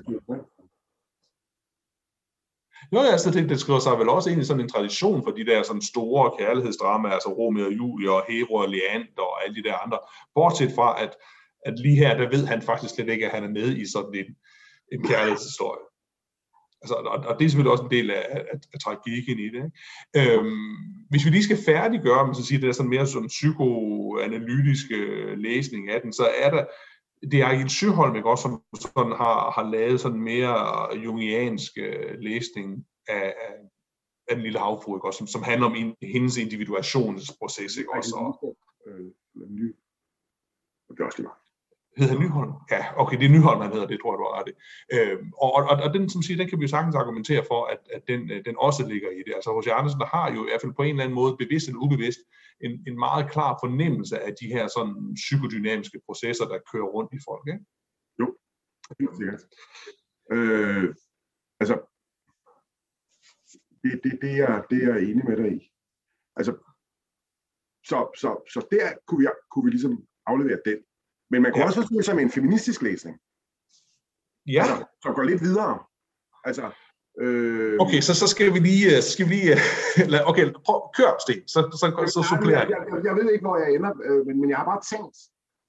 Jo, altså det, det skriver sig vel også ind i sådan en tradition for de der sådan store kærlighedsdramaer, altså Romeo og Julie og Hero og Leander og alle de der andre. Bortset fra, at, at lige her, der ved han faktisk slet ikke, at han er med i sådan en, en kærlighedshistorie. Altså, og, og det er selvfølgelig også en del af, af, af tragikken i det. Ikke? Øhm, hvis vi lige skal færdiggøre, man så siger, det er sådan mere sådan psykoanalytiske læsning af den, så er der, det er Ariel Søholm, ikke, også, som sådan har, har lavet sådan mere jungiansk øh, læsning af, af, af den lille havfru, ikke, også, som, som handler om in, hendes individuationsproces. Ikke, også, og, øh, det er også lige Hed han Nyholm? Ja, okay, det er Nyholm, han hedder det, tror jeg, du har ret i. Øhm, og, og, og, den, som siger, den kan vi jo sagtens argumentere for, at, at den, øh, den også ligger i det. Altså, H.C. Andersen der har jo i hvert fald på en eller anden måde, bevidst eller ubevidst, en, en meget klar fornemmelse af de her sådan psykodynamiske processer, der kører rundt i folk, ikke? Jo, helt sikkert. Øh, altså, det, det, det, er, det er jeg enig med dig i. Altså, så, så, så der kunne vi, kunne vi ligesom aflevere den. Men man kan ja. også forstå det som en feministisk læsning. Ja. Altså, så går lidt videre. Altså, øh... Okay, så, så skal vi lige... Øh, så skal vi lige øh, okay, prøv, kør, Sten. Så, så, så, så supplerer jeg, jeg, jeg, jeg ved ikke, hvor jeg ender, øh, men, men jeg har bare tænkt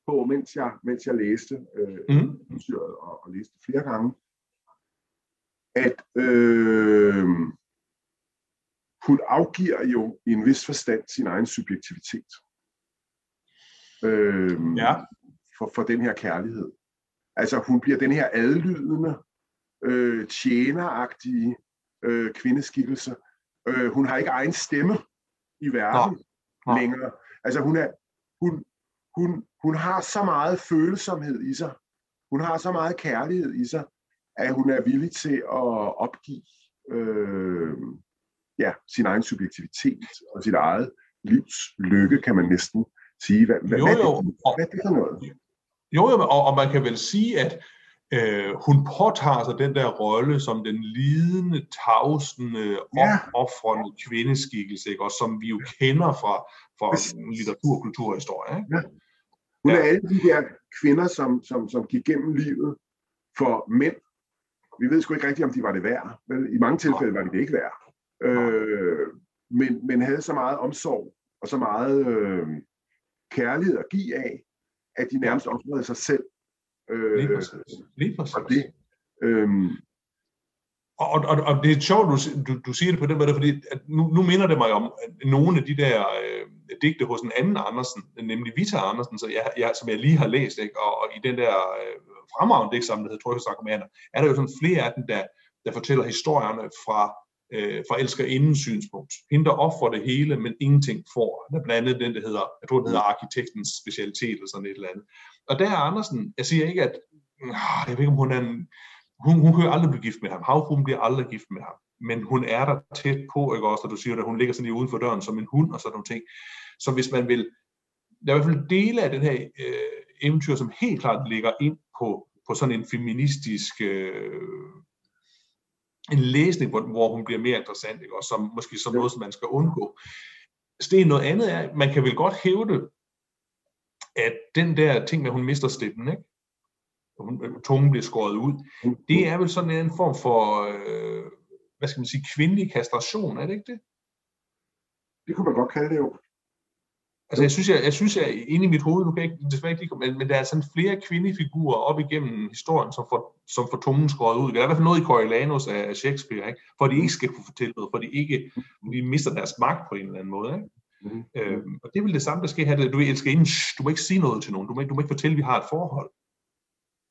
på, mens jeg, mens jeg læste øh, mm. og, og læste flere gange, at øh, hun afgiver jo i en vis forstand sin egen subjektivitet. Øh, ja for, for den her kærlighed. Altså hun bliver den her adlydende, øh, tjeneragtige øh, kvindeskikkelse. Øh, hun har ikke egen stemme i verden ja. Ja. længere. Altså hun, er, hun, hun, hun har så meget følsomhed i sig. Hun har så meget kærlighed i sig, at hun er villig til at opgive øh, ja, sin egen subjektivitet og sit eget livs lykke, kan man næsten sige. Hvad, hvad, jo, jo. Hvad, hvad er det for noget? Jo, jo og, og man kan vel sige, at øh, hun påtager sig den der rolle som den lidende, tavsende, ja. offrende kvindeskikkelse, ikke? og som vi jo kender fra, fra litteratur, kultur og historie. Ikke? Ja. Hun er ja. alle de der kvinder, som, som, som gik gennem livet for mænd. Vi ved sgu ikke rigtigt, om de var det værd. Men i mange tilfælde var de det ikke værd. Øh, men, men havde så meget omsorg og så meget øh, kærlighed at give af, at de nærmest offrede sig selv. Øh, Lige præcis. Lige præcis. Og det, øhm, og, og, og det er sjovt, du, du, du siger det på den måde, fordi at nu, nu minder det mig om nogle af de der øh, digte hos en anden Andersen, nemlig Vita Andersen, så jeg, jeg, som jeg lige har læst, ikke? Og, og i den der øh, fremragende digtsamling, der hedder Trykkesarkomaner, er der jo sådan flere af dem, der, der fortæller historierne fra øh, forelsker inden synspunkt. Hende, der offrer det hele, men ingenting får. Der er blandt andet den, der hedder, jeg tror, den hedder arkitektens specialitet, eller sådan et eller andet. Og der er Andersen, jeg siger ikke, at, ah, jeg ved ikke, om hun er en, hun, hun kan jo aldrig blive gift med ham. Havfruen bliver aldrig gift med ham. Men hun er der tæt på, ikke også, og du siger, at hun ligger sådan lige uden for døren som en hund og sådan nogle ting. Så hvis man vil, der er i hvert fald dele af den her øh, eventyr, som helt klart ligger ind på, på sådan en feministisk øh, en læsning, hvor, hvor hun bliver mere interessant, ikke? og som måske som noget, som man skal undgå. Sten, noget andet er, man kan vel godt hævde, at den der ting med, at hun mister stemmen, ikke? Hun, tungen bliver skåret ud, det er vel sådan en form for, øh, hvad skal man sige, kvindelig kastration, er det ikke det? Det kunne man godt kalde det jo. Altså, jeg synes, jeg, jeg synes, jeg er inde i mit hoved, nu kan jeg ikke, desværre ikke men, men der er sådan flere kvindefigurer op igennem historien, som får, som får tungen skåret ud. Der er i hvert fald noget i Coriolanus af Shakespeare, ikke? for de ikke skal kunne fortælle noget, for de ikke de mister deres magt på en eller anden måde. Ikke? Mm-hmm. Øhm, og det er vel det samme, der sker her. Du elsker inden, du må ikke sige noget til nogen. Du må, du må ikke fortælle, at vi har et forhold.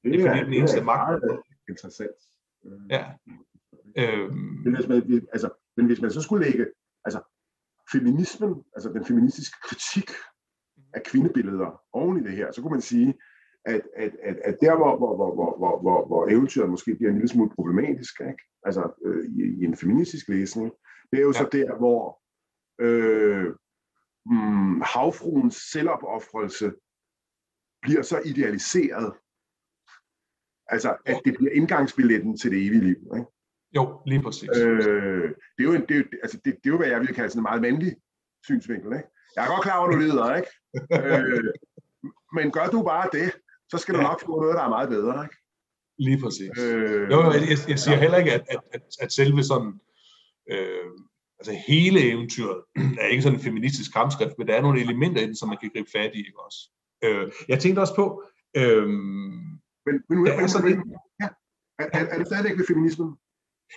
Det, det er, fordi, den eneste det er magt. meget interessant. Ja. Øhm, men, hvis man, altså, men hvis man så skulle lægge feminismen, altså den feministiske kritik af kvindebilleder oven i det her, så kunne man sige, at, at, at, at der, hvor, hvor, hvor, hvor, hvor, hvor, hvor eventyret måske bliver en lille smule problematisk, ikke? altså øh, i, i en feministisk læsning, det er jo ja. så der, hvor øh, hmm, havfruens selvopoffrelse bliver så idealiseret. Altså, at det bliver indgangsbilletten til det evige liv. Ikke? Jo, lige præcis. Øh, det, er jo en, det, er jo, altså, det, det er jo, hvad jeg vil kalde sådan en meget mandlig synsvinkel. Ikke? Jeg er godt klar over, at du lider, ikke? øh, men gør du bare det, så skal du ja. nok få noget, der er meget bedre. Ikke? Lige præcis. Øh, jo, jeg, jeg, jeg siger heller ikke, at, at, at, at selve sådan, øh, altså hele eventyret er ikke sådan en feministisk kampskrift, men der er nogle elementer i den, som man kan gribe fat i, ikke også? Øh, jeg tænkte også på, øh, men, men nu er, er, sådan, ja. er, er, er det stadigvæk ved feminismen?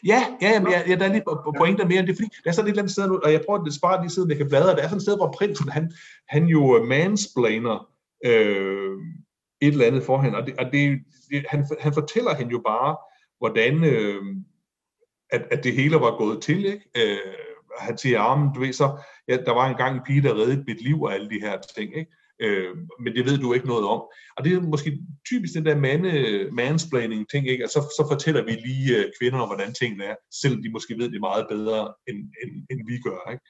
Ja, ja, jamen, jeg, jeg, der er lige pointer mere end det, fordi der er sådan et eller andet sted nu, og jeg prøver at spare lige siden, jeg kan bladre, der er sådan et sted, hvor prinsen, han, han jo øh, mansplainer øh, et eller andet for hende, og, det, og det, det, han, han fortæller hende jo bare, hvordan øh, at, at det hele var gået til, ikke? Øh, han siger, armen, du ved så, ja, der var engang en pige, der reddede mit liv og alle de her ting, ikke? Øh, men det ved du ikke noget om. Og det er måske typisk den der mande, mansplaining ting, ikke? Og så, så fortæller vi lige uh, kvinder om, hvordan tingene er, selvom de måske ved det meget bedre, end, end, end vi gør. Ikke?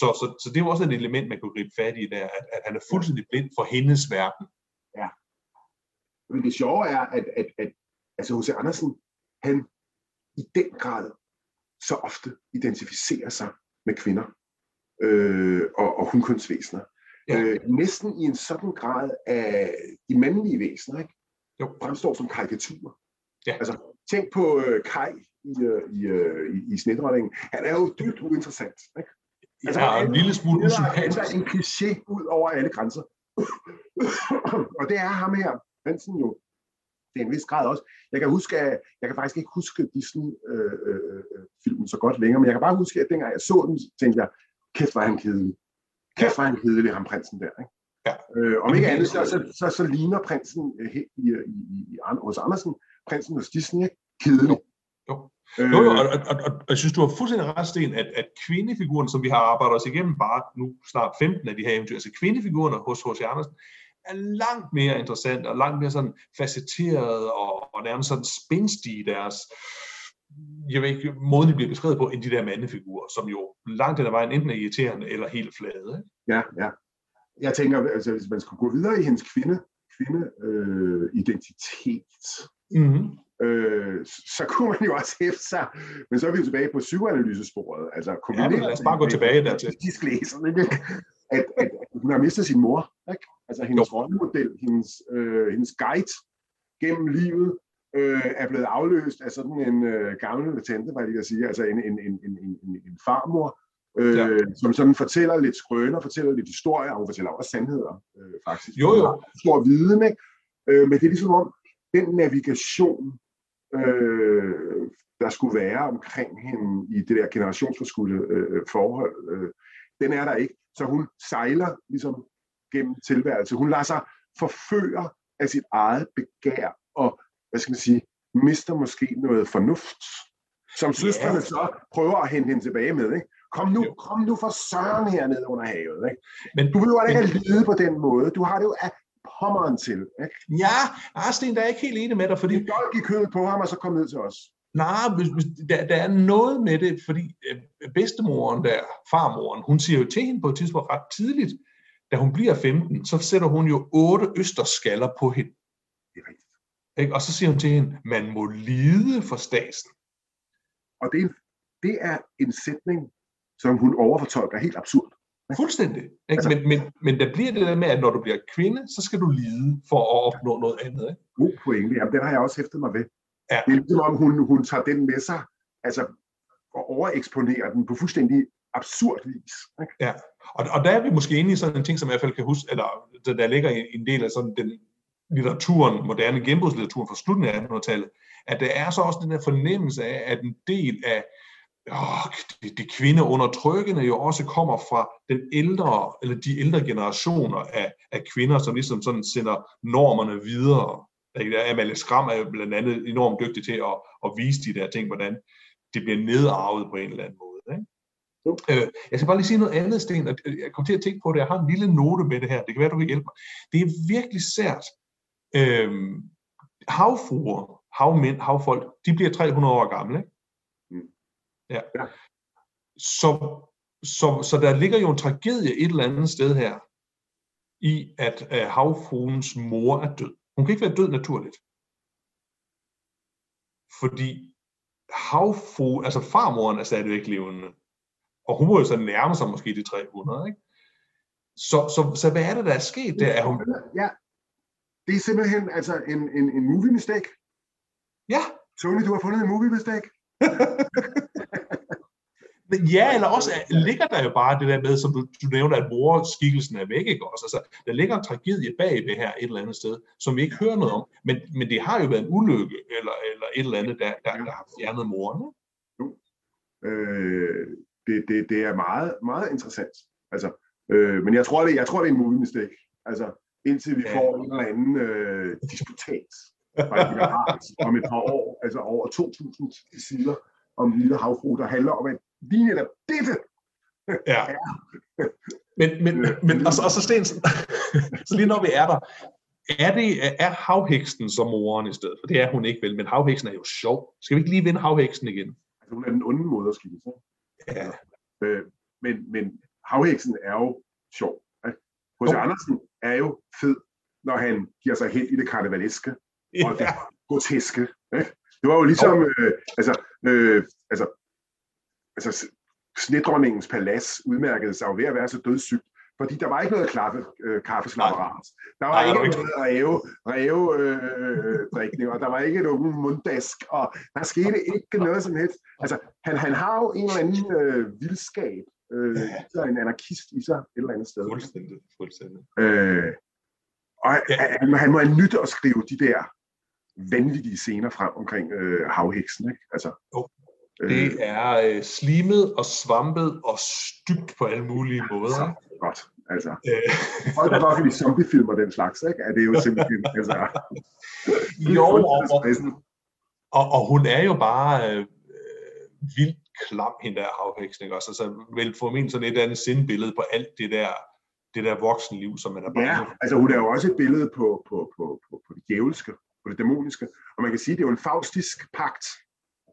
Så, så, så det er også et element, man kunne gribe fat i der, at, at han er fuldstændig blind for hendes verden. Ja. Men det sjove er, at, at, at altså H.C. Andersen, han i den grad så ofte identificerer sig med kvinder øh, og, og hunkønsvæsener. Ja. Øh, næsten i en sådan grad af de mandlige væsener, ikke? Jo. fremstår som karikaturer. Ja. Altså, tænk på øh, Kai i, øh, i, øh, i, i snedronningen. Han er jo dybt uinteressant. Ikke? Altså, ja, en lille smule usympatisk. Han er en kliché ud over alle grænser. og det er ham her, Hansen jo, det er en vis grad også. Jeg kan huske, at, jeg kan faktisk ikke huske Disney-filmen øh, øh, så godt længere, men jeg kan bare huske, at dengang jeg så den, tænkte jeg, kæft, var han kedelig. Kæft, var han kedelig, ham prinsen der. Ikke? Ja. Øh, om ikke andet, så, så, så, så ligner prinsen øh, i, i, i, i, hos Andersen, prinsen hos Disney, kedelig. Jo. Øh, jo, jo, og, og, og, og jeg synes, du har fuldstændig ret, Sten, at, at kvindefiguren, som vi har arbejdet os igennem bare nu snart 15 af de her eventyr, altså kvindefigurerne hos H.C. Andersen, er langt mere interessant og langt mere sådan facetteret og, og nærmest sådan spændstige i deres jeg ved ikke, måden de bliver beskrevet på, end de der mandefigurer, som jo langt den ad vejen enten er irriterende eller helt flade. Ikke? Ja, ja. Jeg tænker, altså, hvis man skulle gå videre i hendes kvinde, kvinde øh, identitet, mm-hmm. øh, så kunne man jo også hæfte sig, men så er vi jo tilbage på psykoanalysesporet. Altså, ja, men lad os bare gå tilbage dertil. At, at, at hun har mistet sin mor, ikke? altså hendes rollemodel, hendes, øh, hendes guide gennem livet, øh, er blevet afløst af sådan en øh, gammel tante, var det jeg sige, altså en, en, en, en, en, en farmor, øh, ja. som sådan fortæller lidt skrøner, fortæller lidt historier, og hun fortæller også sandheder, øh, faktisk. Jo, jo. Stor viden, ikke? Øh, men det er ligesom om, den navigation, øh, der skulle være omkring hende i det der generationsforskudte øh, forhold, øh, den er der ikke. Så hun sejler ligesom gennem tilværelse. Hun lader sig forføre af sit eget begær og hvad skal man sige, mister måske noget fornuft, som søstrene ja. så prøver at hente hende tilbage med. Ikke? Kom nu, jo. kom nu for søren hernede under havet. Ikke? Men du vil jo ikke men, lide på den måde. Du har det jo af pommeren til. Ikke? Ja, Arsten, der er ikke helt enig med dig, fordi... Det er i kødet på ham, og så kom ned til os. Nej, der, der er noget med det, fordi øh, bedstemoren der, farmoren, hun siger jo til hende på et tidspunkt ret tidligt, da hun bliver 15, så sætter hun jo otte østerskaller på hende. Det er rigtigt. Ikke? Og så siger hun til hende, man må lide for stasen. Og det er, det er en sætning, som hun overfortolker helt absurd. Fuldstændig. Ikke? Altså, men, men, men der bliver det der med, at når du bliver kvinde, så skal du lide for at opnå noget andet. Ikke? God pointe. Jamen, den har jeg også hæftet mig ved. Ja. Det er ligesom om, hun, hun tager den med sig, altså og overeksponerer den på fuldstændig absurd vis. Ikke? Ja, og, og der er vi måske inde i sådan en ting, som jeg i hvert fald kan huske, eller der ligger en del af sådan den litteraturen, moderne genbrugslitteraturen fra slutningen af 1800-tallet, at der er så også den her fornemmelse af, at en del af åh, de, de kvinde undertrykkende jo også kommer fra den ældre, eller de ældre generationer af, af kvinder, som ligesom sådan sender normerne videre. Amalie Skram er jo blandt andet enormt dygtig til at, at vise de der ting, hvordan det bliver nedarvet på en eller anden måde. Ikke? Øh, jeg skal bare lige sige noget andet, Sten. Jeg kom til at tænke på det. Jeg har en lille note med det her. Det kan være, du kan hjælpe mig. Det er virkelig sært, Øhm, havfruer, havmænd, havfolk, de bliver 300 år gamle. Ikke? Mm. Ja. ja. Så, så, så der ligger jo en tragedie et eller andet sted her, i, at øh, havfruens mor er død. Hun kan ikke være død naturligt. Fordi havfru, altså farmoren er stadigvæk levende. Og hun må jo så nærme sig måske de 300, ikke? Så, så, så hvad er det, der er sket der? Er hun... Ja, det er simpelthen altså en, en, en movie mistake. Ja. Tony, du har fundet en movie mistake. Men ja, eller også ligger der jo bare det der med, som du, du nævner, at morskikkelsen er væk, ikke også? Altså, der ligger en tragedie bagved her et eller andet sted, som vi ikke hører noget om. Men, men det har jo været en ulykke, eller, eller et eller andet, der, der, der har fjernet moren. Jo. Øh, det, det, det er meget, meget interessant. Altså, øh, men jeg tror, det, jeg tror, det er en movie mistake. Altså, indtil vi ja. får en eller anden øh, disputat om et par år, altså over 2.000 sider om lille havfru, der handler om, at lige netop dette ja. Men, men, men og, så, og så Sten, så lige når vi er der, er, det, er havheksen som moren i stedet? For det er hun ikke vel, men havheksen er jo sjov. Skal vi ikke lige vinde havheksen igen? Altså, hun er den onde moderskikkelse. Ja. Øh, men, men havheksen er jo sjov. H.C. Andersen er jo fed, når han giver sig hen i det karnevaleske ja. og det groteske. Ikke? Det var jo ligesom, oh. øh, altså, øh, altså, altså snedronningens palads udmærkede sig jo ved at være så dødssygt, fordi der var ikke noget klaffe, øh, kaffeslapperat. Der var Nej, ikke noget ræve, ræve øh, drikning, og der var ikke nogen munddask, og der skete ikke noget som helst. Altså, han, han har jo en eller anden øh, vildskab, øh, ja. en anarkist i sig et eller andet sted. Fuldstændig, fuldstændig. Øh, og ja. han, han må have nyt at skrive de der vanvittige scener frem omkring øh, havheksen. Ikke? Altså, jo. Det øh. er øh, slimet og svampet og stygt på alle mulige måder. Så, godt. Altså, øh. folk godt kan lide zombiefilm og den slags, ikke? Er det jo simpelthen, altså... jo, og, og, og, hun er jo bare øh, vildt klam, hende der havheksen, ikke også? Altså, vel formentlig sådan et andet sindbillede på alt det der det der voksenliv, som man er bange Ja, altså hun er jo også et billede på, på, på, på, på det djævelske, på det dæmoniske. Og man kan sige, det er jo en faustisk pagt,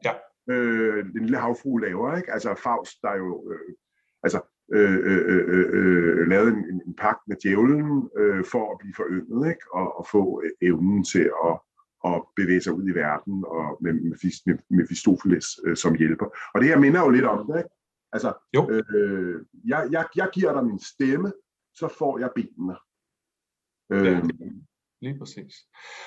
ja. øh, den lille havfru laver. Ikke? Altså Faust, der jo øh, altså, øh, øh, øh, øh, lavet en, en pagt med djævlen øh, for at blive foryndet ikke? Og, og få evnen til at, at bevæge sig ud i verden og med, med, Mephistopheles øh, som hjælper. Og det her minder jo lidt om det. Ikke? Altså, jo. Øh, jeg, jeg, jeg giver dig min stemme, så får jeg benene. Øh, ja. Lige præcis.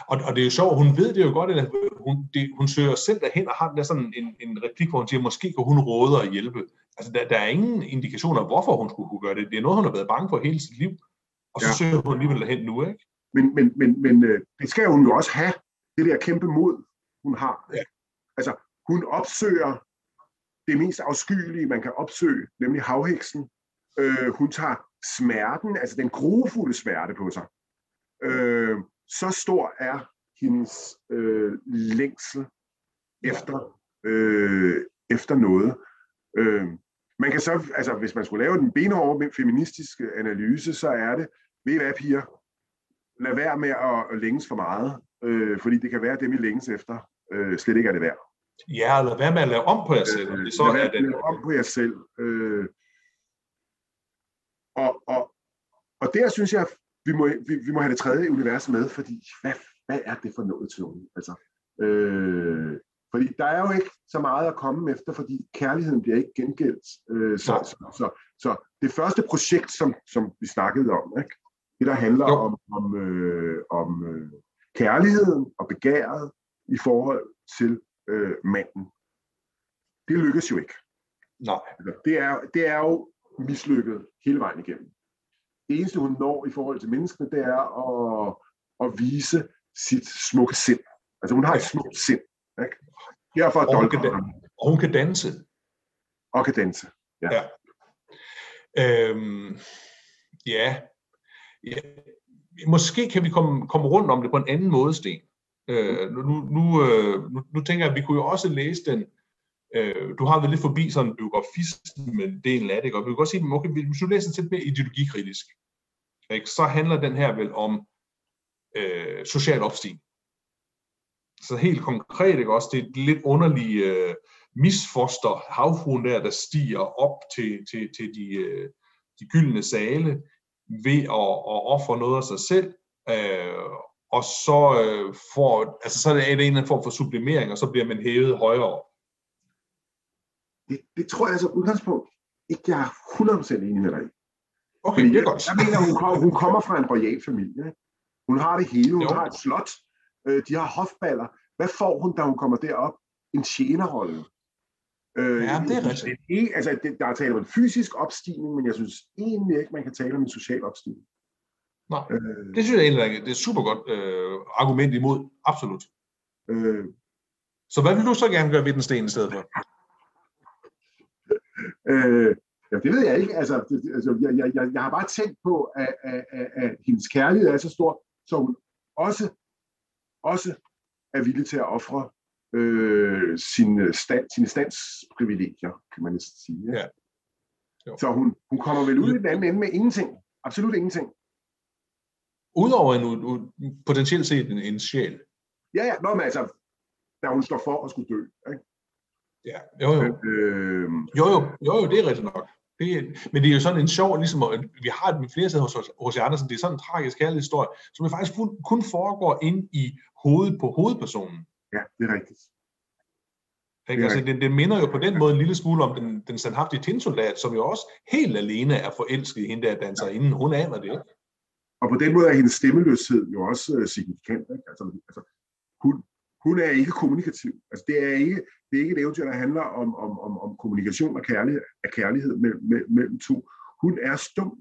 Og, og det er jo sjovt, hun ved det jo godt, at hun, det, hun søger selv derhen og har der sådan en, en replik, hvor hun siger, måske kan hun råde og hjælpe. Altså, der, der er ingen indikationer, hvorfor hun skulle kunne gøre det. Det er noget, hun har været bange for hele sit liv. Og så ja. søger hun alligevel derhen nu, ikke? Men, men, men, men øh, det skal hun jo også have, det der kæmpe mod, hun har. Ja. Altså, hun opsøger det mest afskyelige, man kan opsøge, nemlig havheksen. Øh, hun tager smerten, altså den grufulde smerte på sig. Øh, så stor er hendes øh, længsel efter, øh, efter noget. Øh, man kan så, altså hvis man skulle lave den benhårde feministiske analyse, så er det, ved I hvad piger, lad være med at, at længes for meget, øh, fordi det kan være, at det vi længes efter øh, slet ikke er det værd. Ja, lad være med at lave om på jer selv. Øh, det så lad være at lave om på jer selv. Øh, og, og, og der synes jeg, vi må, vi, vi må have det tredje univers med, fordi hvad, hvad er det for noget til nogen? Altså, øh, fordi der er jo ikke så meget at komme efter, fordi kærligheden bliver ikke gengældt. Øh, så, så, så, så det første projekt, som, som vi snakkede om, ikke? det der handler jo. om, om, øh, om øh, kærligheden og begæret i forhold til øh, manden, det lykkes jo ikke. Nej. Altså, det er, det er jo mislykket hele vejen igennem. Det eneste, hun når i forhold til menneskene, det er at, at vise sit smukke sind. Altså hun har et smukt sind. Ikke? Derfor og, hun kan, og hun kan danse. Og kan danse, ja. ja. Øhm, ja. ja. Måske kan vi komme, komme rundt om det på en anden måde, Sten. Øh, nu, nu, øh, nu, nu tænker jeg, at vi kunne jo også læse den, Øh, du har været lidt forbi sådan biografismen delen af det, og vi kan godt sige, okay, hvis du læser lidt mere ideologikritisk, ikke, så handler den her vel om øh, social opstigning. Så helt konkret, ikke, også det er lidt underlige øh, misfoster havfruen der, der stiger op til, til, til de, øh, de gyldne sale ved at, at ofre noget af sig selv, øh, og så øh, får, altså så er det en eller anden form for sublimering, og så bliver man hævet højere. Det, det tror jeg altså udgangspunkt ikke, jeg er 100% enig med dig. Okay, Fordi det er godt. Jeg, jeg mener, hun, hun kommer fra en royal familie. Hun har det hele. Hun jo. har et slot. Øh, de har hofballer. Hvad får hun, da hun kommer derop? En tjenerrolle. Øh, ja, det er rigtigt. Det, altså, det, der er tale om en fysisk opstigning, men jeg synes egentlig ikke, man kan tale om en social opstigning. Nej, øh, det synes jeg egentlig er, det er et super godt øh, argument imod. Absolut. Øh, så hvad vil du så gerne gøre ved den sten i stedet for? Øh, ja, det ved jeg ikke. Altså, det, altså jeg, jeg, jeg, jeg har bare tænkt på, at, at, at, at hendes kærlighed er så stor, så hun også, også er villig til at ofre øh, sine, stand, sine standsprivilegier, kan man næsten sige. Ja. Jo. Så hun, hun kommer vel ud i den anden ende med ingenting. Absolut ingenting. Udover en, en potentielt set en, en sjæl. Ja, ja. Nå, men altså, da hun står for at skulle dø. Ikke? Ja, jo jo. Øh, jo, jo, jo, jo, det er rigtigt nok. Det, men det er jo sådan en sjov, ligesom at vi har det med flere steder hos, hos Andersen, det er sådan en tragisk kærlighedshistorie, som faktisk kun, kun foregår ind i hovedet på hovedpersonen. Ja, det er rigtigt. Ikke? Altså, det, det minder jo på den måde en lille smule om den, den standhaftige tinsoldat, som jo også helt alene er forelsket i hende der danser, inden hun aner det. Ikke? Og på den måde er hendes stemmeløshed jo også uh, signifikant. Ikke? Altså, altså, hun, hun er ikke kommunikativ. Altså, det, er ikke, det er ikke et eventyr, der handler om, om, om, om kommunikation og kærlighed, af kærlighed mellem, mellem to. Hun er stum.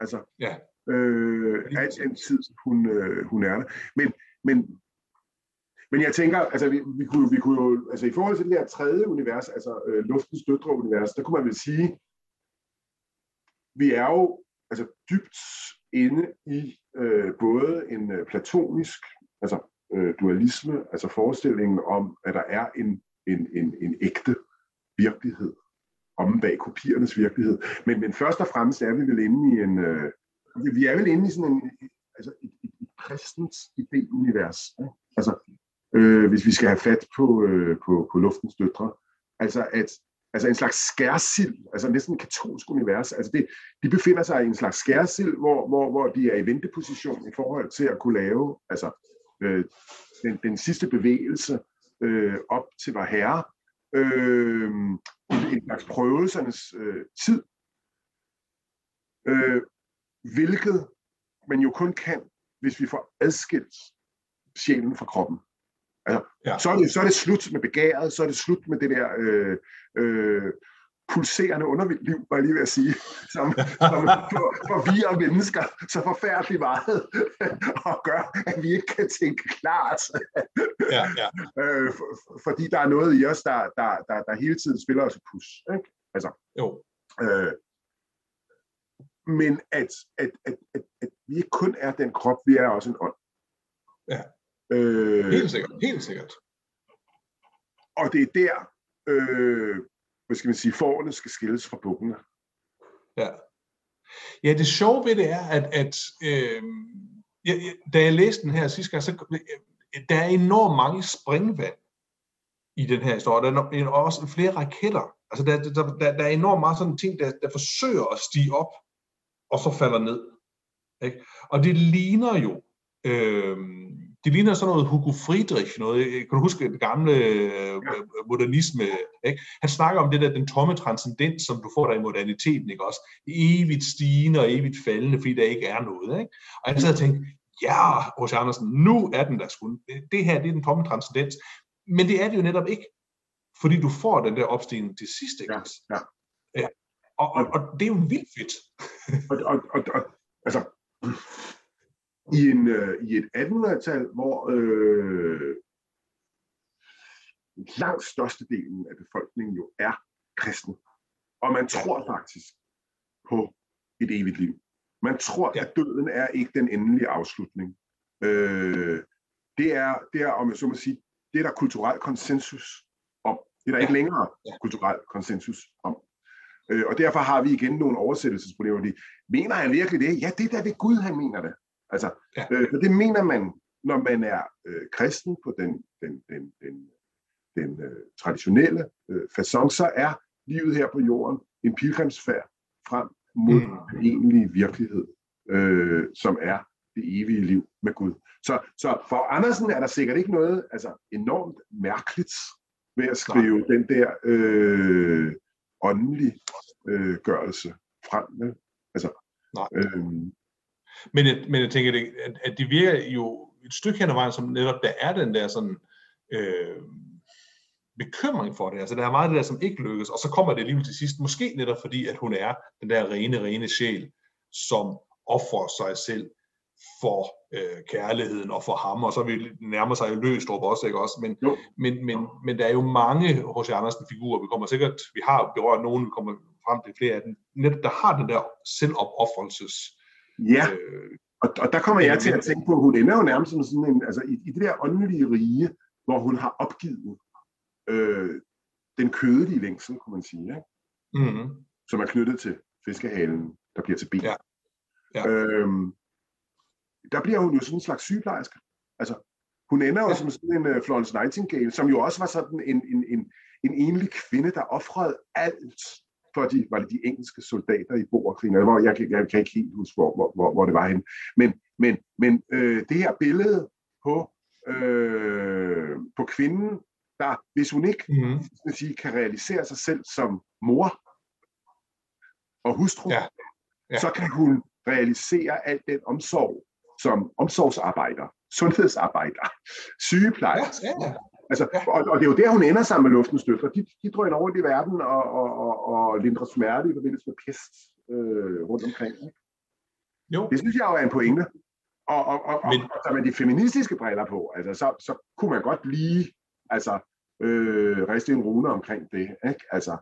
Altså, ja. øh, alt den tid, hun, øh, hun er der. Men, men, men jeg tænker, altså vi, vi, kunne, vi kunne jo, altså i forhold til det her tredje univers, altså øh, luftens døtre univers, der kunne man vel sige, vi er jo altså dybt inde i øh, både en øh, platonisk, altså øh, dualisme, altså forestillingen om, at der er en, en, en, en ægte virkelighed om bag kopiernes virkelighed. Men, men først og fremmest er vi vel inde i en, øh, vi er vel inde i sådan en, altså et, et, et kristens idéunivers. Ikke? Altså, øh, hvis vi skal have fat på, øh, på, på luftens døtre. Altså, at, altså en slags skærsild, altså næsten en katolsk univers. Altså det, de befinder sig i en slags skærsild, hvor, hvor, hvor de er i venteposition i forhold til at kunne lave altså, øh, den, den sidste bevægelse øh, op til var herre, øh, en slags prøvelsernes øh, tid, øh, hvilket man jo kun kan, hvis vi får adskilt sjælen fra kroppen. Altså, ja. så, er det, så er det slut med begæret, så er det slut med det der øh, øh, pulserende underliv, var jeg lige ved at sige, som, som for, forvirrer mennesker så forfærdeligt meget og gør, at vi ikke kan tænke klart. Ja, ja. øh, for, fordi der er noget i os, der, der, der, der hele tiden spiller os et pus. Ikke? Altså, jo. Øh, men at, at, at, at, at vi ikke kun er den krop, vi er også en ånd. Ja. Øh, helt sikkert, helt sikkert. Og det er der, øh, hvad skal man sige, forerne skal skilles fra bukkene. Ja. Ja, det sjove ved det er, at, at øh, ja, da jeg læste den her sidste gang, så der er enormt mange springvand i den her historie. Der er også flere raketter. Altså, der, der, der, der er enormt meget sådan ting, der, der forsøger at stige op, og så falder ned. Ikke? Og det ligner jo øh, det ligner sådan noget Hugo Friedrich, noget, kan du huske det gamle ja. Øh, modernisme? Ikke? Han snakker om det der, den tomme transcendens, som du får der i moderniteten, ikke også? Evigt stigende og evigt faldende, fordi der ikke er noget. Ikke? Og jeg sad og tænkte, ja, H.C. Andersen, nu er den der sgu. Det her, det er den tomme transcendens. Men det er det jo netop ikke, fordi du får den der opstigning til sidst, ikke? Ja, ja. ja. Og, og, og, det er jo vildt fedt. og, og, og, og, altså, i, en, øh, i et 1800-tal, hvor øh, langt størstedelen af befolkningen jo er kristen. Og man tror faktisk på et evigt liv. Man tror, at døden er ikke den endelige afslutning. Øh, det, er, det er, om jeg så må sige, det er der kulturel konsensus om. Det er der ikke længere kulturel konsensus om. Øh, og derfor har vi igen nogle oversættelsesproblemer. Mener han virkelig det? Ja, det er da ved Gud, han mener det. Altså, ja. øh, det mener man, når man er øh, kristen på den, den, den, den, den øh, traditionelle øh, façon, så er livet her på jorden en pilgrimsfærd frem mod mm. den egentlige virkelighed. øh, som er det evige liv med Gud. Så, så for Andersen er der sikkert ikke noget altså, enormt mærkeligt ved at skrive Nej. den der øh, åndelige øh, gørelse frem. Med. Altså, Nej. Øhm, men, jeg, men jeg tænker, at, at det virker jo et stykke hen ad vejen, som netop der er den der sådan øh, bekymring for det. Altså der er meget af det der, som ikke lykkes, og så kommer det alligevel til sidst, måske netop fordi, at hun er den der rene, rene sjæl, som offrer sig selv for øh, kærligheden og for ham, og så vil nærme sig jo Løstrup også, ikke også? Men, men, men, men der er jo mange H.C. Andersen-figurer, vi kommer sikkert, vi har berørt nogen, vi kommer frem til flere af dem, netop der har den der selvopoffrelses Ja, øh, og, og der kommer jeg til at tænke på, at hun ender jo nærmest som sådan en, altså i, i det der åndelige rige, hvor hun har opgivet øh, den kødelige længsel, kunne man sige, ikke? Mm-hmm. som er knyttet til fiskehalen, der bliver til ben. Ja. Ja. Øhm, der bliver hun jo sådan en slags sygeplejerske. Altså, hun ender jo ja. som sådan en uh, Florence Nightingale, som jo også var sådan en, en, en, en enlig kvinde, der offrede alt for de, var det de engelske soldater i Boerkrigen, hvor jeg, jeg, jeg kan ikke helt huske, hvor, hvor, hvor, hvor det var henne. Men, men, men øh, det her billede på, øh, på kvinden, der, hvis hun ikke mm. sige, kan realisere sig selv som mor og hustru, ja. Ja. så kan hun realisere al den omsorg som omsorgsarbejder, sundhedsarbejder, sygeplejerske, ja, ja. Altså, og, og det er jo der, hun ender sammen med luftens døtre. De, de drøner rundt i verden og, og, og, og lindrer smerte i forbindelse med pest øh, rundt omkring. Jo. Det synes jeg jo er en pointe. Og, og, og, Men... og, og med de feministiske briller på, altså, så, så kunne man godt lige altså, øh, riste en rune omkring det. Ikke? Altså,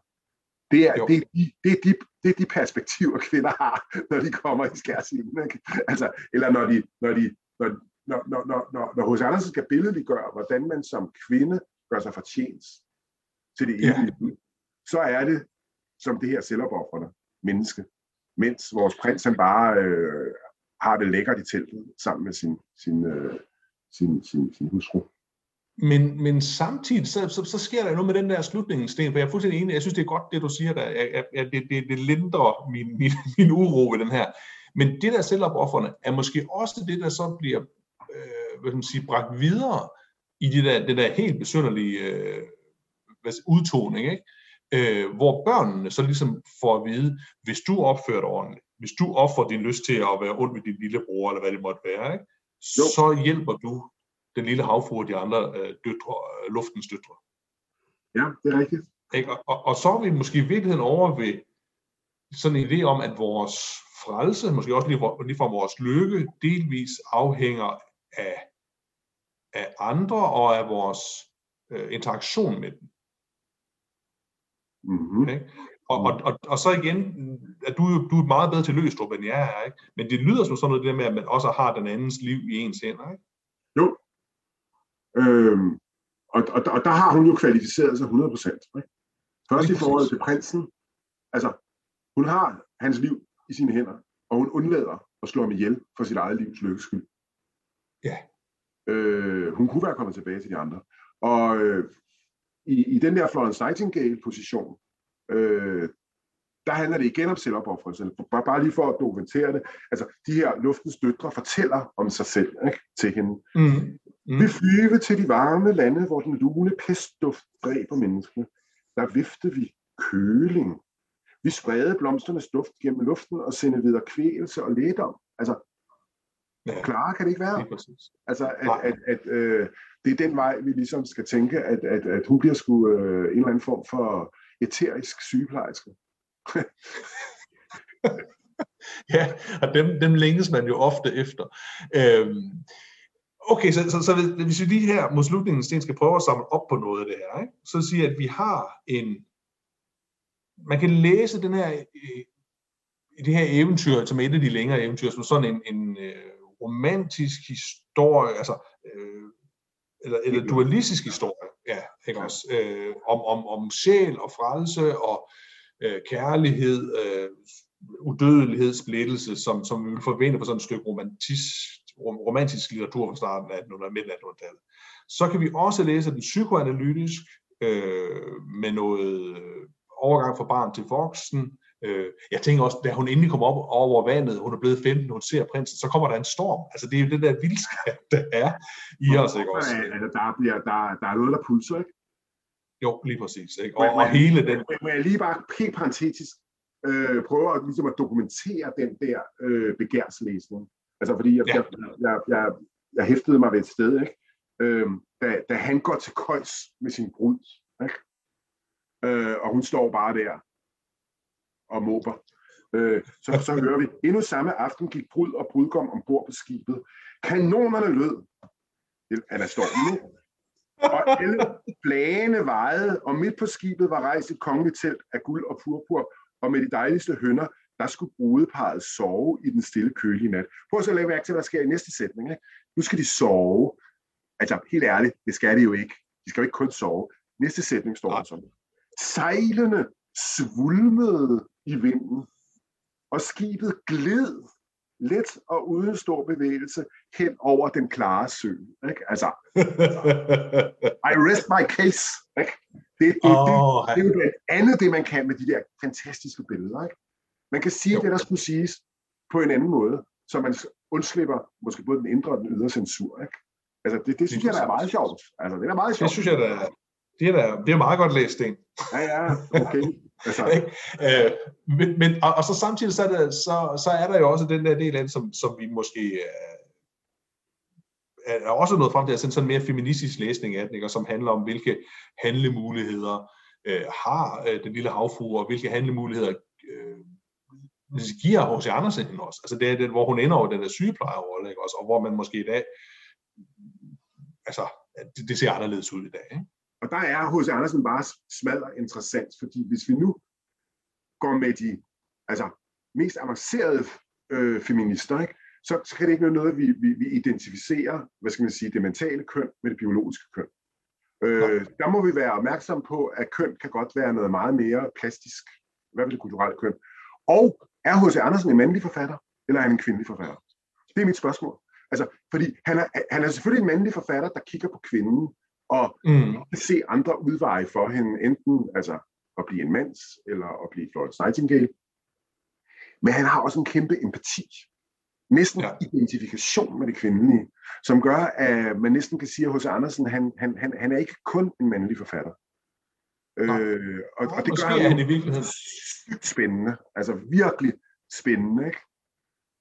det er, det, er de, det, er de, det er de perspektiver, kvinder har, når de kommer i skærsilden. Ikke? Altså, eller når de, når, de, når, når, når, når, når, når H.C. Andersen skal billedliggøre, hvordan man som kvinde gør sig fortjent til det evige ja. så er det som det her selvopoffrende menneske. Mens vores prins han bare øh, har det lækkert i teltet sammen med sin, sin, øh, sin, sin, sin hustru. Men, men samtidig, så, så, så sker der noget med den der slutning, Sten, for jeg er fuldstændig enig. Jeg synes, det er godt, det du siger der. Jeg, jeg, det, det, det lindrer min, min, min uro ved den her. Men det der selvopoffrende er måske også det, der så bliver hvad man sige, bragt videre i det der, det der helt besynderlige øh, udtoning, ikke? Øh, hvor børnene så ligesom får at vide, hvis du opfører dig ordentligt, hvis du offrer din lyst til at være ond med din lillebror, eller hvad det måtte være, ikke? så hjælper du den lille havfru og de andre øh, døtre, øh, luftens døtre. Ja, det er rigtigt. Ikke? Og, og, og så er vi måske i virkeligheden over ved sådan en idé om, at vores frelse, måske også lige, lige fra vores lykke, delvis afhænger af, af andre og af vores øh, interaktion med dem. Mm-hmm. Okay? Og, og, og, og så igen, at du, du er meget bedre til løstrup, end jeg er, ikke? men det lyder som sådan noget det der med, at man også har den andens liv i ens hænder. Ikke? Jo. Øhm, og, og, og der har hun jo kvalificeret sig 100%. Ikke? Først i forhold til prinsen. Altså, hun har hans liv i sine hænder, og hun undlader at slå ham ihjel for sit eget livs lykkes skyld. Ja. Øh, hun kunne være kommet tilbage til de andre. Og øh, i, i den der Florence Nightingale-position, øh, der handler det igen om selvopoffrelse. Bare, bare lige for at dokumentere det. Altså, de her luftens døtre fortæller om sig selv ikke, til hende. Mm. Mm. Vi flyve til de varme lande, hvor den lune pestduft dræber menneskene. Der vifte vi køling. Vi sprede blomsternes duft gennem luften og sende videre kvælelse og lægedom. Altså, Ja. Klar kan det ikke være. Altså, at, at, at, øh, det er den vej, vi ligesom skal tænke, at, at, at hun bliver sgu øh, en eller anden form for eterisk sygeplejerske. ja, og dem, dem længes man jo ofte efter. Øhm, okay, så, så, så hvis vi lige her mod slutningen Sten, skal prøve at samle op på noget af det her, ikke? så siger at vi har en, man kan læse den her, øh, det her eventyr, som et af de længere eventyr, som sådan en, en øh, romantisk historie, altså, øh, eller, eller dualistisk historie, ja, ikke også, øh, om, om, om sjæl og frelse og øh, kærlighed, øh, udødelighed, splittelse, som, som vi vil forvente på sådan et stykke romantisk, romantisk litteratur fra starten af 1800 midten af 1800-tallet. Så kan vi også læse den psykoanalytisk, øh, med noget overgang fra barn til voksen, Øh, jeg tænker også, da hun endelig kommer op over vandet, hun er blevet 15, hun ser prinsen, så kommer der en storm. Altså det er jo det der vildskab, der er i os, ikke også? Altså, der, bliver, der, der er noget, der pulser, ikke? Jo, lige præcis. Ikke? Og, og hele den... Må jeg lige bare helt parentetisk øh, prøve at, ligesom at dokumentere den der øh, begærslæsning? Altså fordi jeg, ja. jeg, jeg, jeg, jeg hæftede mig ved et sted, ikke? Øh, da, da han går til køjs med sin brud, ikke? Øh, og hun står bare der og måber. Øh, så, så hører vi, endnu samme aften gik brud og brudgom ombord på skibet. Kanonerne lød. Han er nu, og alle flagene vejede, og midt på skibet var rejst et kongeligt telt af guld og purpur, og med de dejligste hønder, der skulle brudeparet sove i den stille kølige nat. Prøv så at lægge mærke til, hvad der sker i næste sætning. Ikke? Nu skal de sove. Altså, helt ærligt, det skal de jo ikke. De skal jo ikke kun sove. Næste sætning står der sådan. Sejlene svulmede i vinden, og skibet gled let og uden stor bevægelse hen over den klare sø. Ikke? Altså, I rest my case. Ikke? Det, det, oh, det, det, det er jo blandt andet det, man kan med de der fantastiske billeder. Ikke? Man kan sige jo. det, der skulle siges på en anden måde, så man undslipper måske både den indre og den ydre censur. Ikke? Altså, det, det synes jeg, der er meget sjovt. Altså, det er meget sjovt. Det synes jeg, der er, det er, da, det er meget godt læst, Sten. Ja, ja, okay. Altså. øh, men, men, og, og så samtidig så er, der, så, så er der jo også den der del af det, som, som vi måske øh, er også noget frem til, at sådan en mere feministisk læsning af den, ikke, og som handler om, hvilke handlemuligheder øh, har øh, den lille havfru, og hvilke handlemuligheder øh, giver H.C. Andersen også. Altså det er det, hvor hun ender over den der sygeplejerolle, ikke også, og hvor man måske i dag, altså det, det ser anderledes ud i dag. Ikke? Og der er H.C. Andersen bare smadret interessant, fordi hvis vi nu går med de altså, mest avancerede øh, feminister, ikke, så, så kan det ikke være noget, vi, vi, vi identificerer, hvad skal man sige, det mentale køn med det biologiske køn. Øh, der må vi være opmærksom på, at køn kan godt være noget meget mere plastisk, hvad vil det kulturelle køn. Og er H.C. Andersen en mandlig forfatter, eller er han en kvindelig forfatter? Det er mit spørgsmål. Altså, fordi han er, han er selvfølgelig en mandlig forfatter, der kigger på kvinden, og mm. se andre udveje for hende, enten altså at blive en mands, eller at blive Florence Nightingale. Men han har også en kæmpe empati, næsten ja. identifikation med det kvindelige, som gør, at man næsten kan sige, at H.C. Andersen, han, han, han, han er ikke kun en mandlig forfatter. Øh, og, og det gør er han i virkeligheden sygt spændende, altså virkelig spændende, ikke?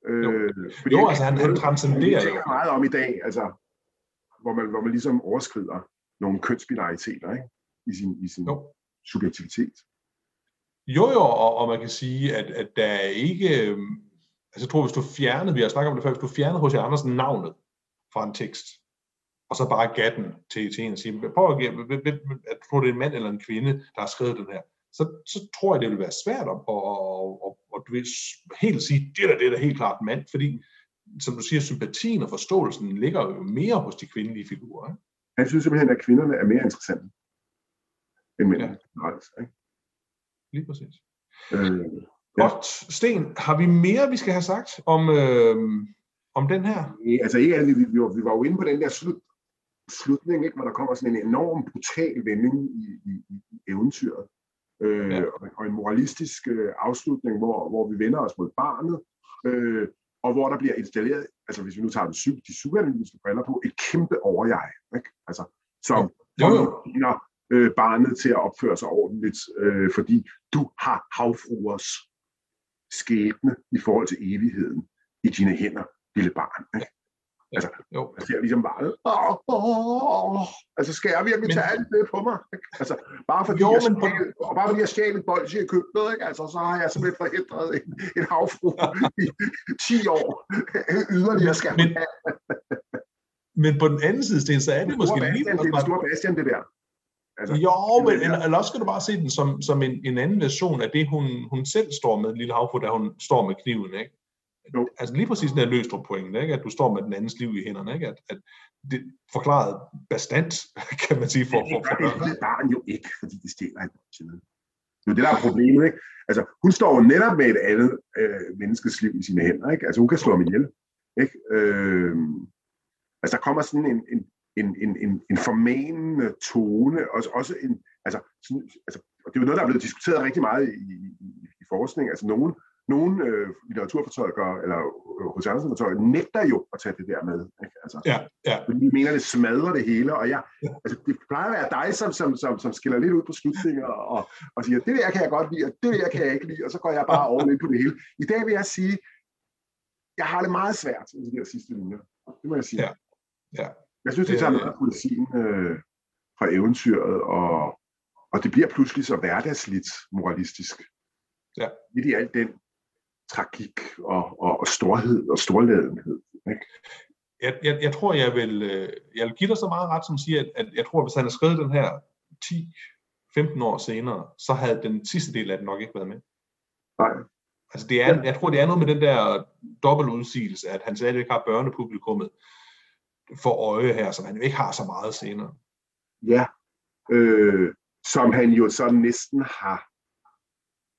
Øh, jo, fordi jo altså han, han transcenderer jo. meget om i dag, altså, hvor man, hvor man ligesom overskrider nogle kønsbinariteter ikke? i sin, i sin jo. subjektivitet. Jo, jo, og, og man kan sige, at, at der er ikke... Øhm, altså jeg tror, hvis du fjernede, vi har snakket om det før, hvis du fjernede H.C. Andersen navnet fra en tekst, og så bare gav den til, til en og sige, prøv at give, at tror det er en mand eller en kvinde, der har skrevet den her, så, så tror jeg, det vil være svært at, at, at, at, at du vil helt sige, det er det er helt klart mand, fordi som du siger, sympatien og forståelsen ligger jo mere hos de kvindelige figurer. Ikke? Han synes simpelthen, at kvinderne er mere interessante end mændene. Ja. Ikke? Lige præcis. Øh, ja. Godt. Sten, har vi mere, vi skal have sagt om, øh, om den her? Ja, altså ikke alle, vi, vi, var, vi var jo inde på den der slut, slutning, ikke, hvor der kommer sådan en enorm brutal vending i, i, i eventyret. Øh, ja. og, en moralistisk øh, afslutning, hvor, hvor vi vender os mod barnet, øh, og hvor der bliver installeret, altså hvis vi nu tager de, de psykoanalytiske briller på, et kæmpe overjeg, ikke? Altså, som jo, jo. øh, barnet til at opføre sig ordentligt, øh, fordi du har havfruers skæbne i forhold til evigheden i dine hænder, lille barn. Ikke? Altså, jo. jeg ser ligesom bare, åh, åh, altså skal jeg virkelig men, tage alt det på mig? Ikke? Altså, bare fordi, jo, jeg, men, og bare fordi jeg stjal et bolsje i køkkenet, ikke? Altså, så har jeg simpelthen forhindret en, en havfru i 10 år yderligere skal men, men på den anden side, Sten, så er det, det måske lige... Det er det store Bastian, det der. Altså, jo, men eller, eller også skal du bare se den som, som en, en anden version af det, hun, hun selv står med, lille havfru, da hun står med kniven, ikke? Jo. Altså lige præcis den der løstrup pointen, ikke? at du står med den andens liv i hænderne, ikke? At, at det forklaret bestandt, kan man sige, for, for, for det, Det gør barn jo ikke, fordi det stjæler en side. Det er det, der er problemet. Ikke? Altså, hun står jo netop med et andet øh, menneskes liv i sine hænder. Ikke? Altså, hun kan slå ham ihjel. Ikke? Øh, altså, der kommer sådan en, en, en, en, en, en formanende tone, og også en, altså, sådan, altså, og det er jo noget, der er blevet diskuteret rigtig meget i, i, i forskning. Altså nogen, nogle øh, litteraturfortolkere eller hos øh, andre fortolkere nægter jo at tage det der med. Ikke? Altså, ja, ja. Fordi de mener, det smadrer det hele, og jeg, ja. altså, det plejer at være dig, som, som, som, som skiller lidt ud på slutninger og, og siger, det der kan jeg godt lide, og det der kan jeg ikke lide, og så går jeg bare over lidt på det hele. I dag vil jeg sige, jeg har det meget svært med de der sidste linjer. Det må jeg sige. Ja. Ja. Jeg synes, det tager noget af poesien øh, fra eventyret, og, og det bliver pludselig så hverdagsligt moralistisk. Ja. Midt i alt den tragik og, og, og storhed og storladenhed. Ikke? Jeg, jeg, jeg tror, jeg vil, øh, jeg vil give dig så meget ret, som siger, at, at jeg tror, at hvis han havde skrevet den her 10-15 år senere, så havde den sidste del af den nok ikke været med. Nej. Altså det er, jeg tror, det er noget med den der dobbeltudsigelse, at han ikke har børnepublikummet for øje her, som han jo ikke har så meget senere. Ja, øh, som han jo så næsten har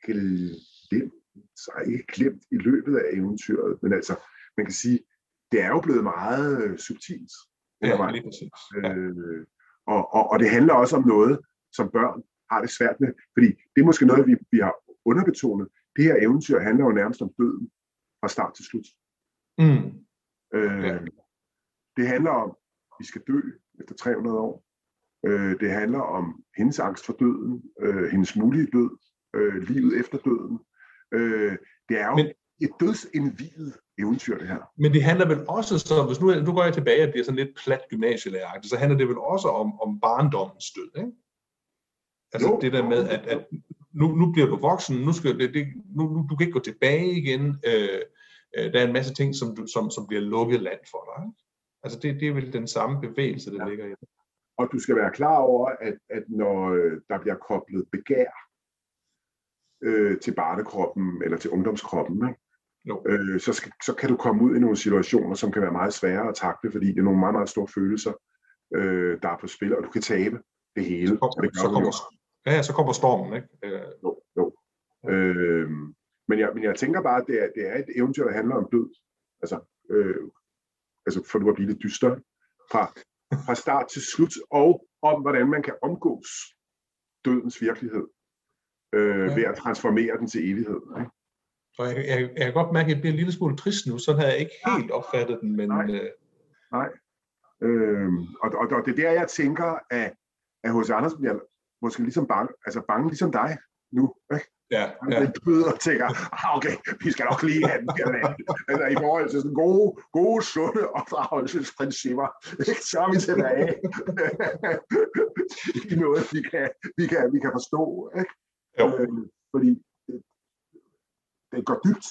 glemt så er ikke glemt i løbet af eventyret, men altså, man kan sige, det er jo blevet meget øh, subtilt. Ja, lige præcis. Ja. Øh, og, og, og det handler også om noget, som børn har det svært med, fordi det er måske noget, vi, vi har underbetonet. Det her eventyr handler jo nærmest om døden fra start til slut. Mm. Øh, ja. Det handler om, at vi skal dø efter 300 år. Øh, det handler om hendes angst for døden, øh, hendes mulige død, øh, livet efter døden. Øh, det er jo men, et dødsindvidet eventyr, det her. Men det handler vel også, så hvis nu, nu går jeg tilbage og bliver sådan lidt plat gymnasielæreragtigt, så handler det vel også om, om barndommens død, ikke? Altså jo, det der med, at, at nu, nu bliver du voksen, nu, skal, det, det, nu, nu du kan ikke gå tilbage igen, øh, øh, der er en masse ting, som, du, som, som bliver lukket land for dig. Ikke? Altså det, det er vel den samme bevægelse, der ja. ligger i det. Og du skal være klar over, at, at når øh, der bliver koblet begær øh, til barnekroppen eller til ungdomskroppen, ikke? Jo. Øh, så, skal, så kan du komme ud i nogle situationer, som kan være meget svære at takle, fordi det er nogle meget, meget store følelser, øh, der er på spil, og du kan tabe det hele. Så kommer, det så kommer, ja, ja, så kommer stormen, ikke? Øh. Jo, jo. Øh, men, jeg, men jeg tænker bare, at det er, det er et eventyr, der handler om død. Altså, øh, altså for nu at blive lidt dyster. Fra, fra start til slut, og om hvordan man kan omgås dødens virkelighed øh, ja. ved at transformere den til evighed. Ikke? Og jeg, jeg, jeg kan godt mærke, at jeg bliver en lille smule trist nu, så havde jeg ikke helt opfattet den, men... Nej. Øh... Nej. Øh, og, og, og det er der, jeg tænker, at, at H.C. Andersen bliver måske ligesom bange, altså bange ligesom dig nu, ikke? Ja, ja. Han bøder og tænker, ah, okay, vi skal nok lige have den her land. altså, I forhold til sådan gode, gode sunde opdragelsesprincipper, så er vi tilbage i noget, vi kan, vi kan, vi kan forstå. Ikke? Jo. Øh, fordi det, det går dybt.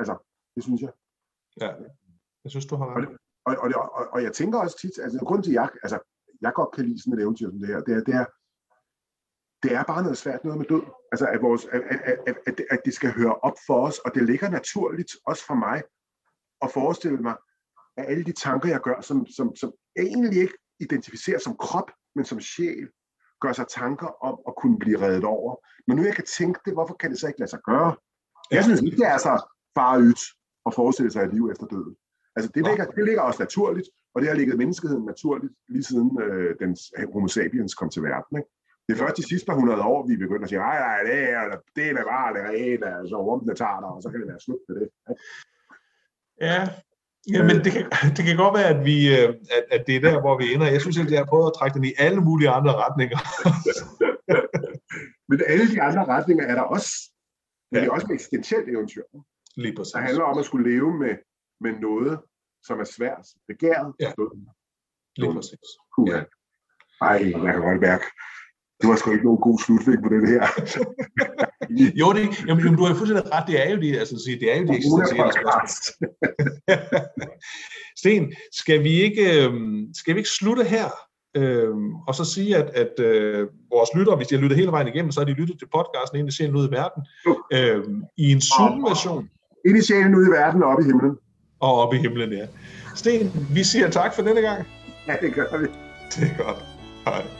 Altså, det synes jeg. Ja, jeg synes, du har ret. Og, og, og, og, og jeg tænker også tit, altså grund til, at jeg, altså, jeg godt kan lide sådan et eventyr som det her, det er, det er, det er bare noget svært noget med død. Altså, at, vores, at, at, at, at, at det skal høre op for os, og det ligger naturligt, også for mig, at forestille mig, at alle de tanker, jeg gør, som, som, som jeg egentlig ikke identificerer som krop, men som sjæl, gør sig tanker om at kunne blive reddet over. Men nu jeg kan tænke det, hvorfor kan det så ikke lade sig gøre? Jeg synes ikke, det er så farligt at forestille sig et liv efter døden. Altså, det ligger, det ligger også naturligt, og det har ligget menneskeheden naturligt, lige siden øh, den homo sapiens kom til verden. Ikke? Det er først de sidste par hundrede år, vi begynder at sige, nej, nej, det er, det er bare det rene, altså rumpene tager dig, og så kan det være slut med det. Ja, Ja, men det kan, det kan godt være, at, vi, øh, at, at det er der, hvor vi ender. Jeg synes, at jeg har prøvet at trække den i alle mulige andre retninger. men alle de andre retninger er der også. Men ja. det er også et eksistentielt eventyr. Lige præcis. Det handler om at skulle leve med, med noget, som er svært, begæret. Ja. Lige præcis. Cool. Ja. Ej, jeg kan godt mærke, det var sgu ikke nogen god slutning på det her. jo, det, jamen, jamen, du har fuldstændig ret. Det er jo det, altså, det er jo det eksistentielle spørgsmål. Sten, skal vi ikke, øhm, skal vi ikke slutte her? Øhm, og så sige, at, at øh, vores lyttere, hvis de har lyttet hele vejen igennem, så har de lyttet til podcasten Ind i sjælen ud i verden, øhm, i en Zoom-version. Ind i sjælen ud i verden og op i himlen. Og op i himlen, ja. Sten, vi siger tak for denne gang. Ja, det gør vi. Det er godt. Hej.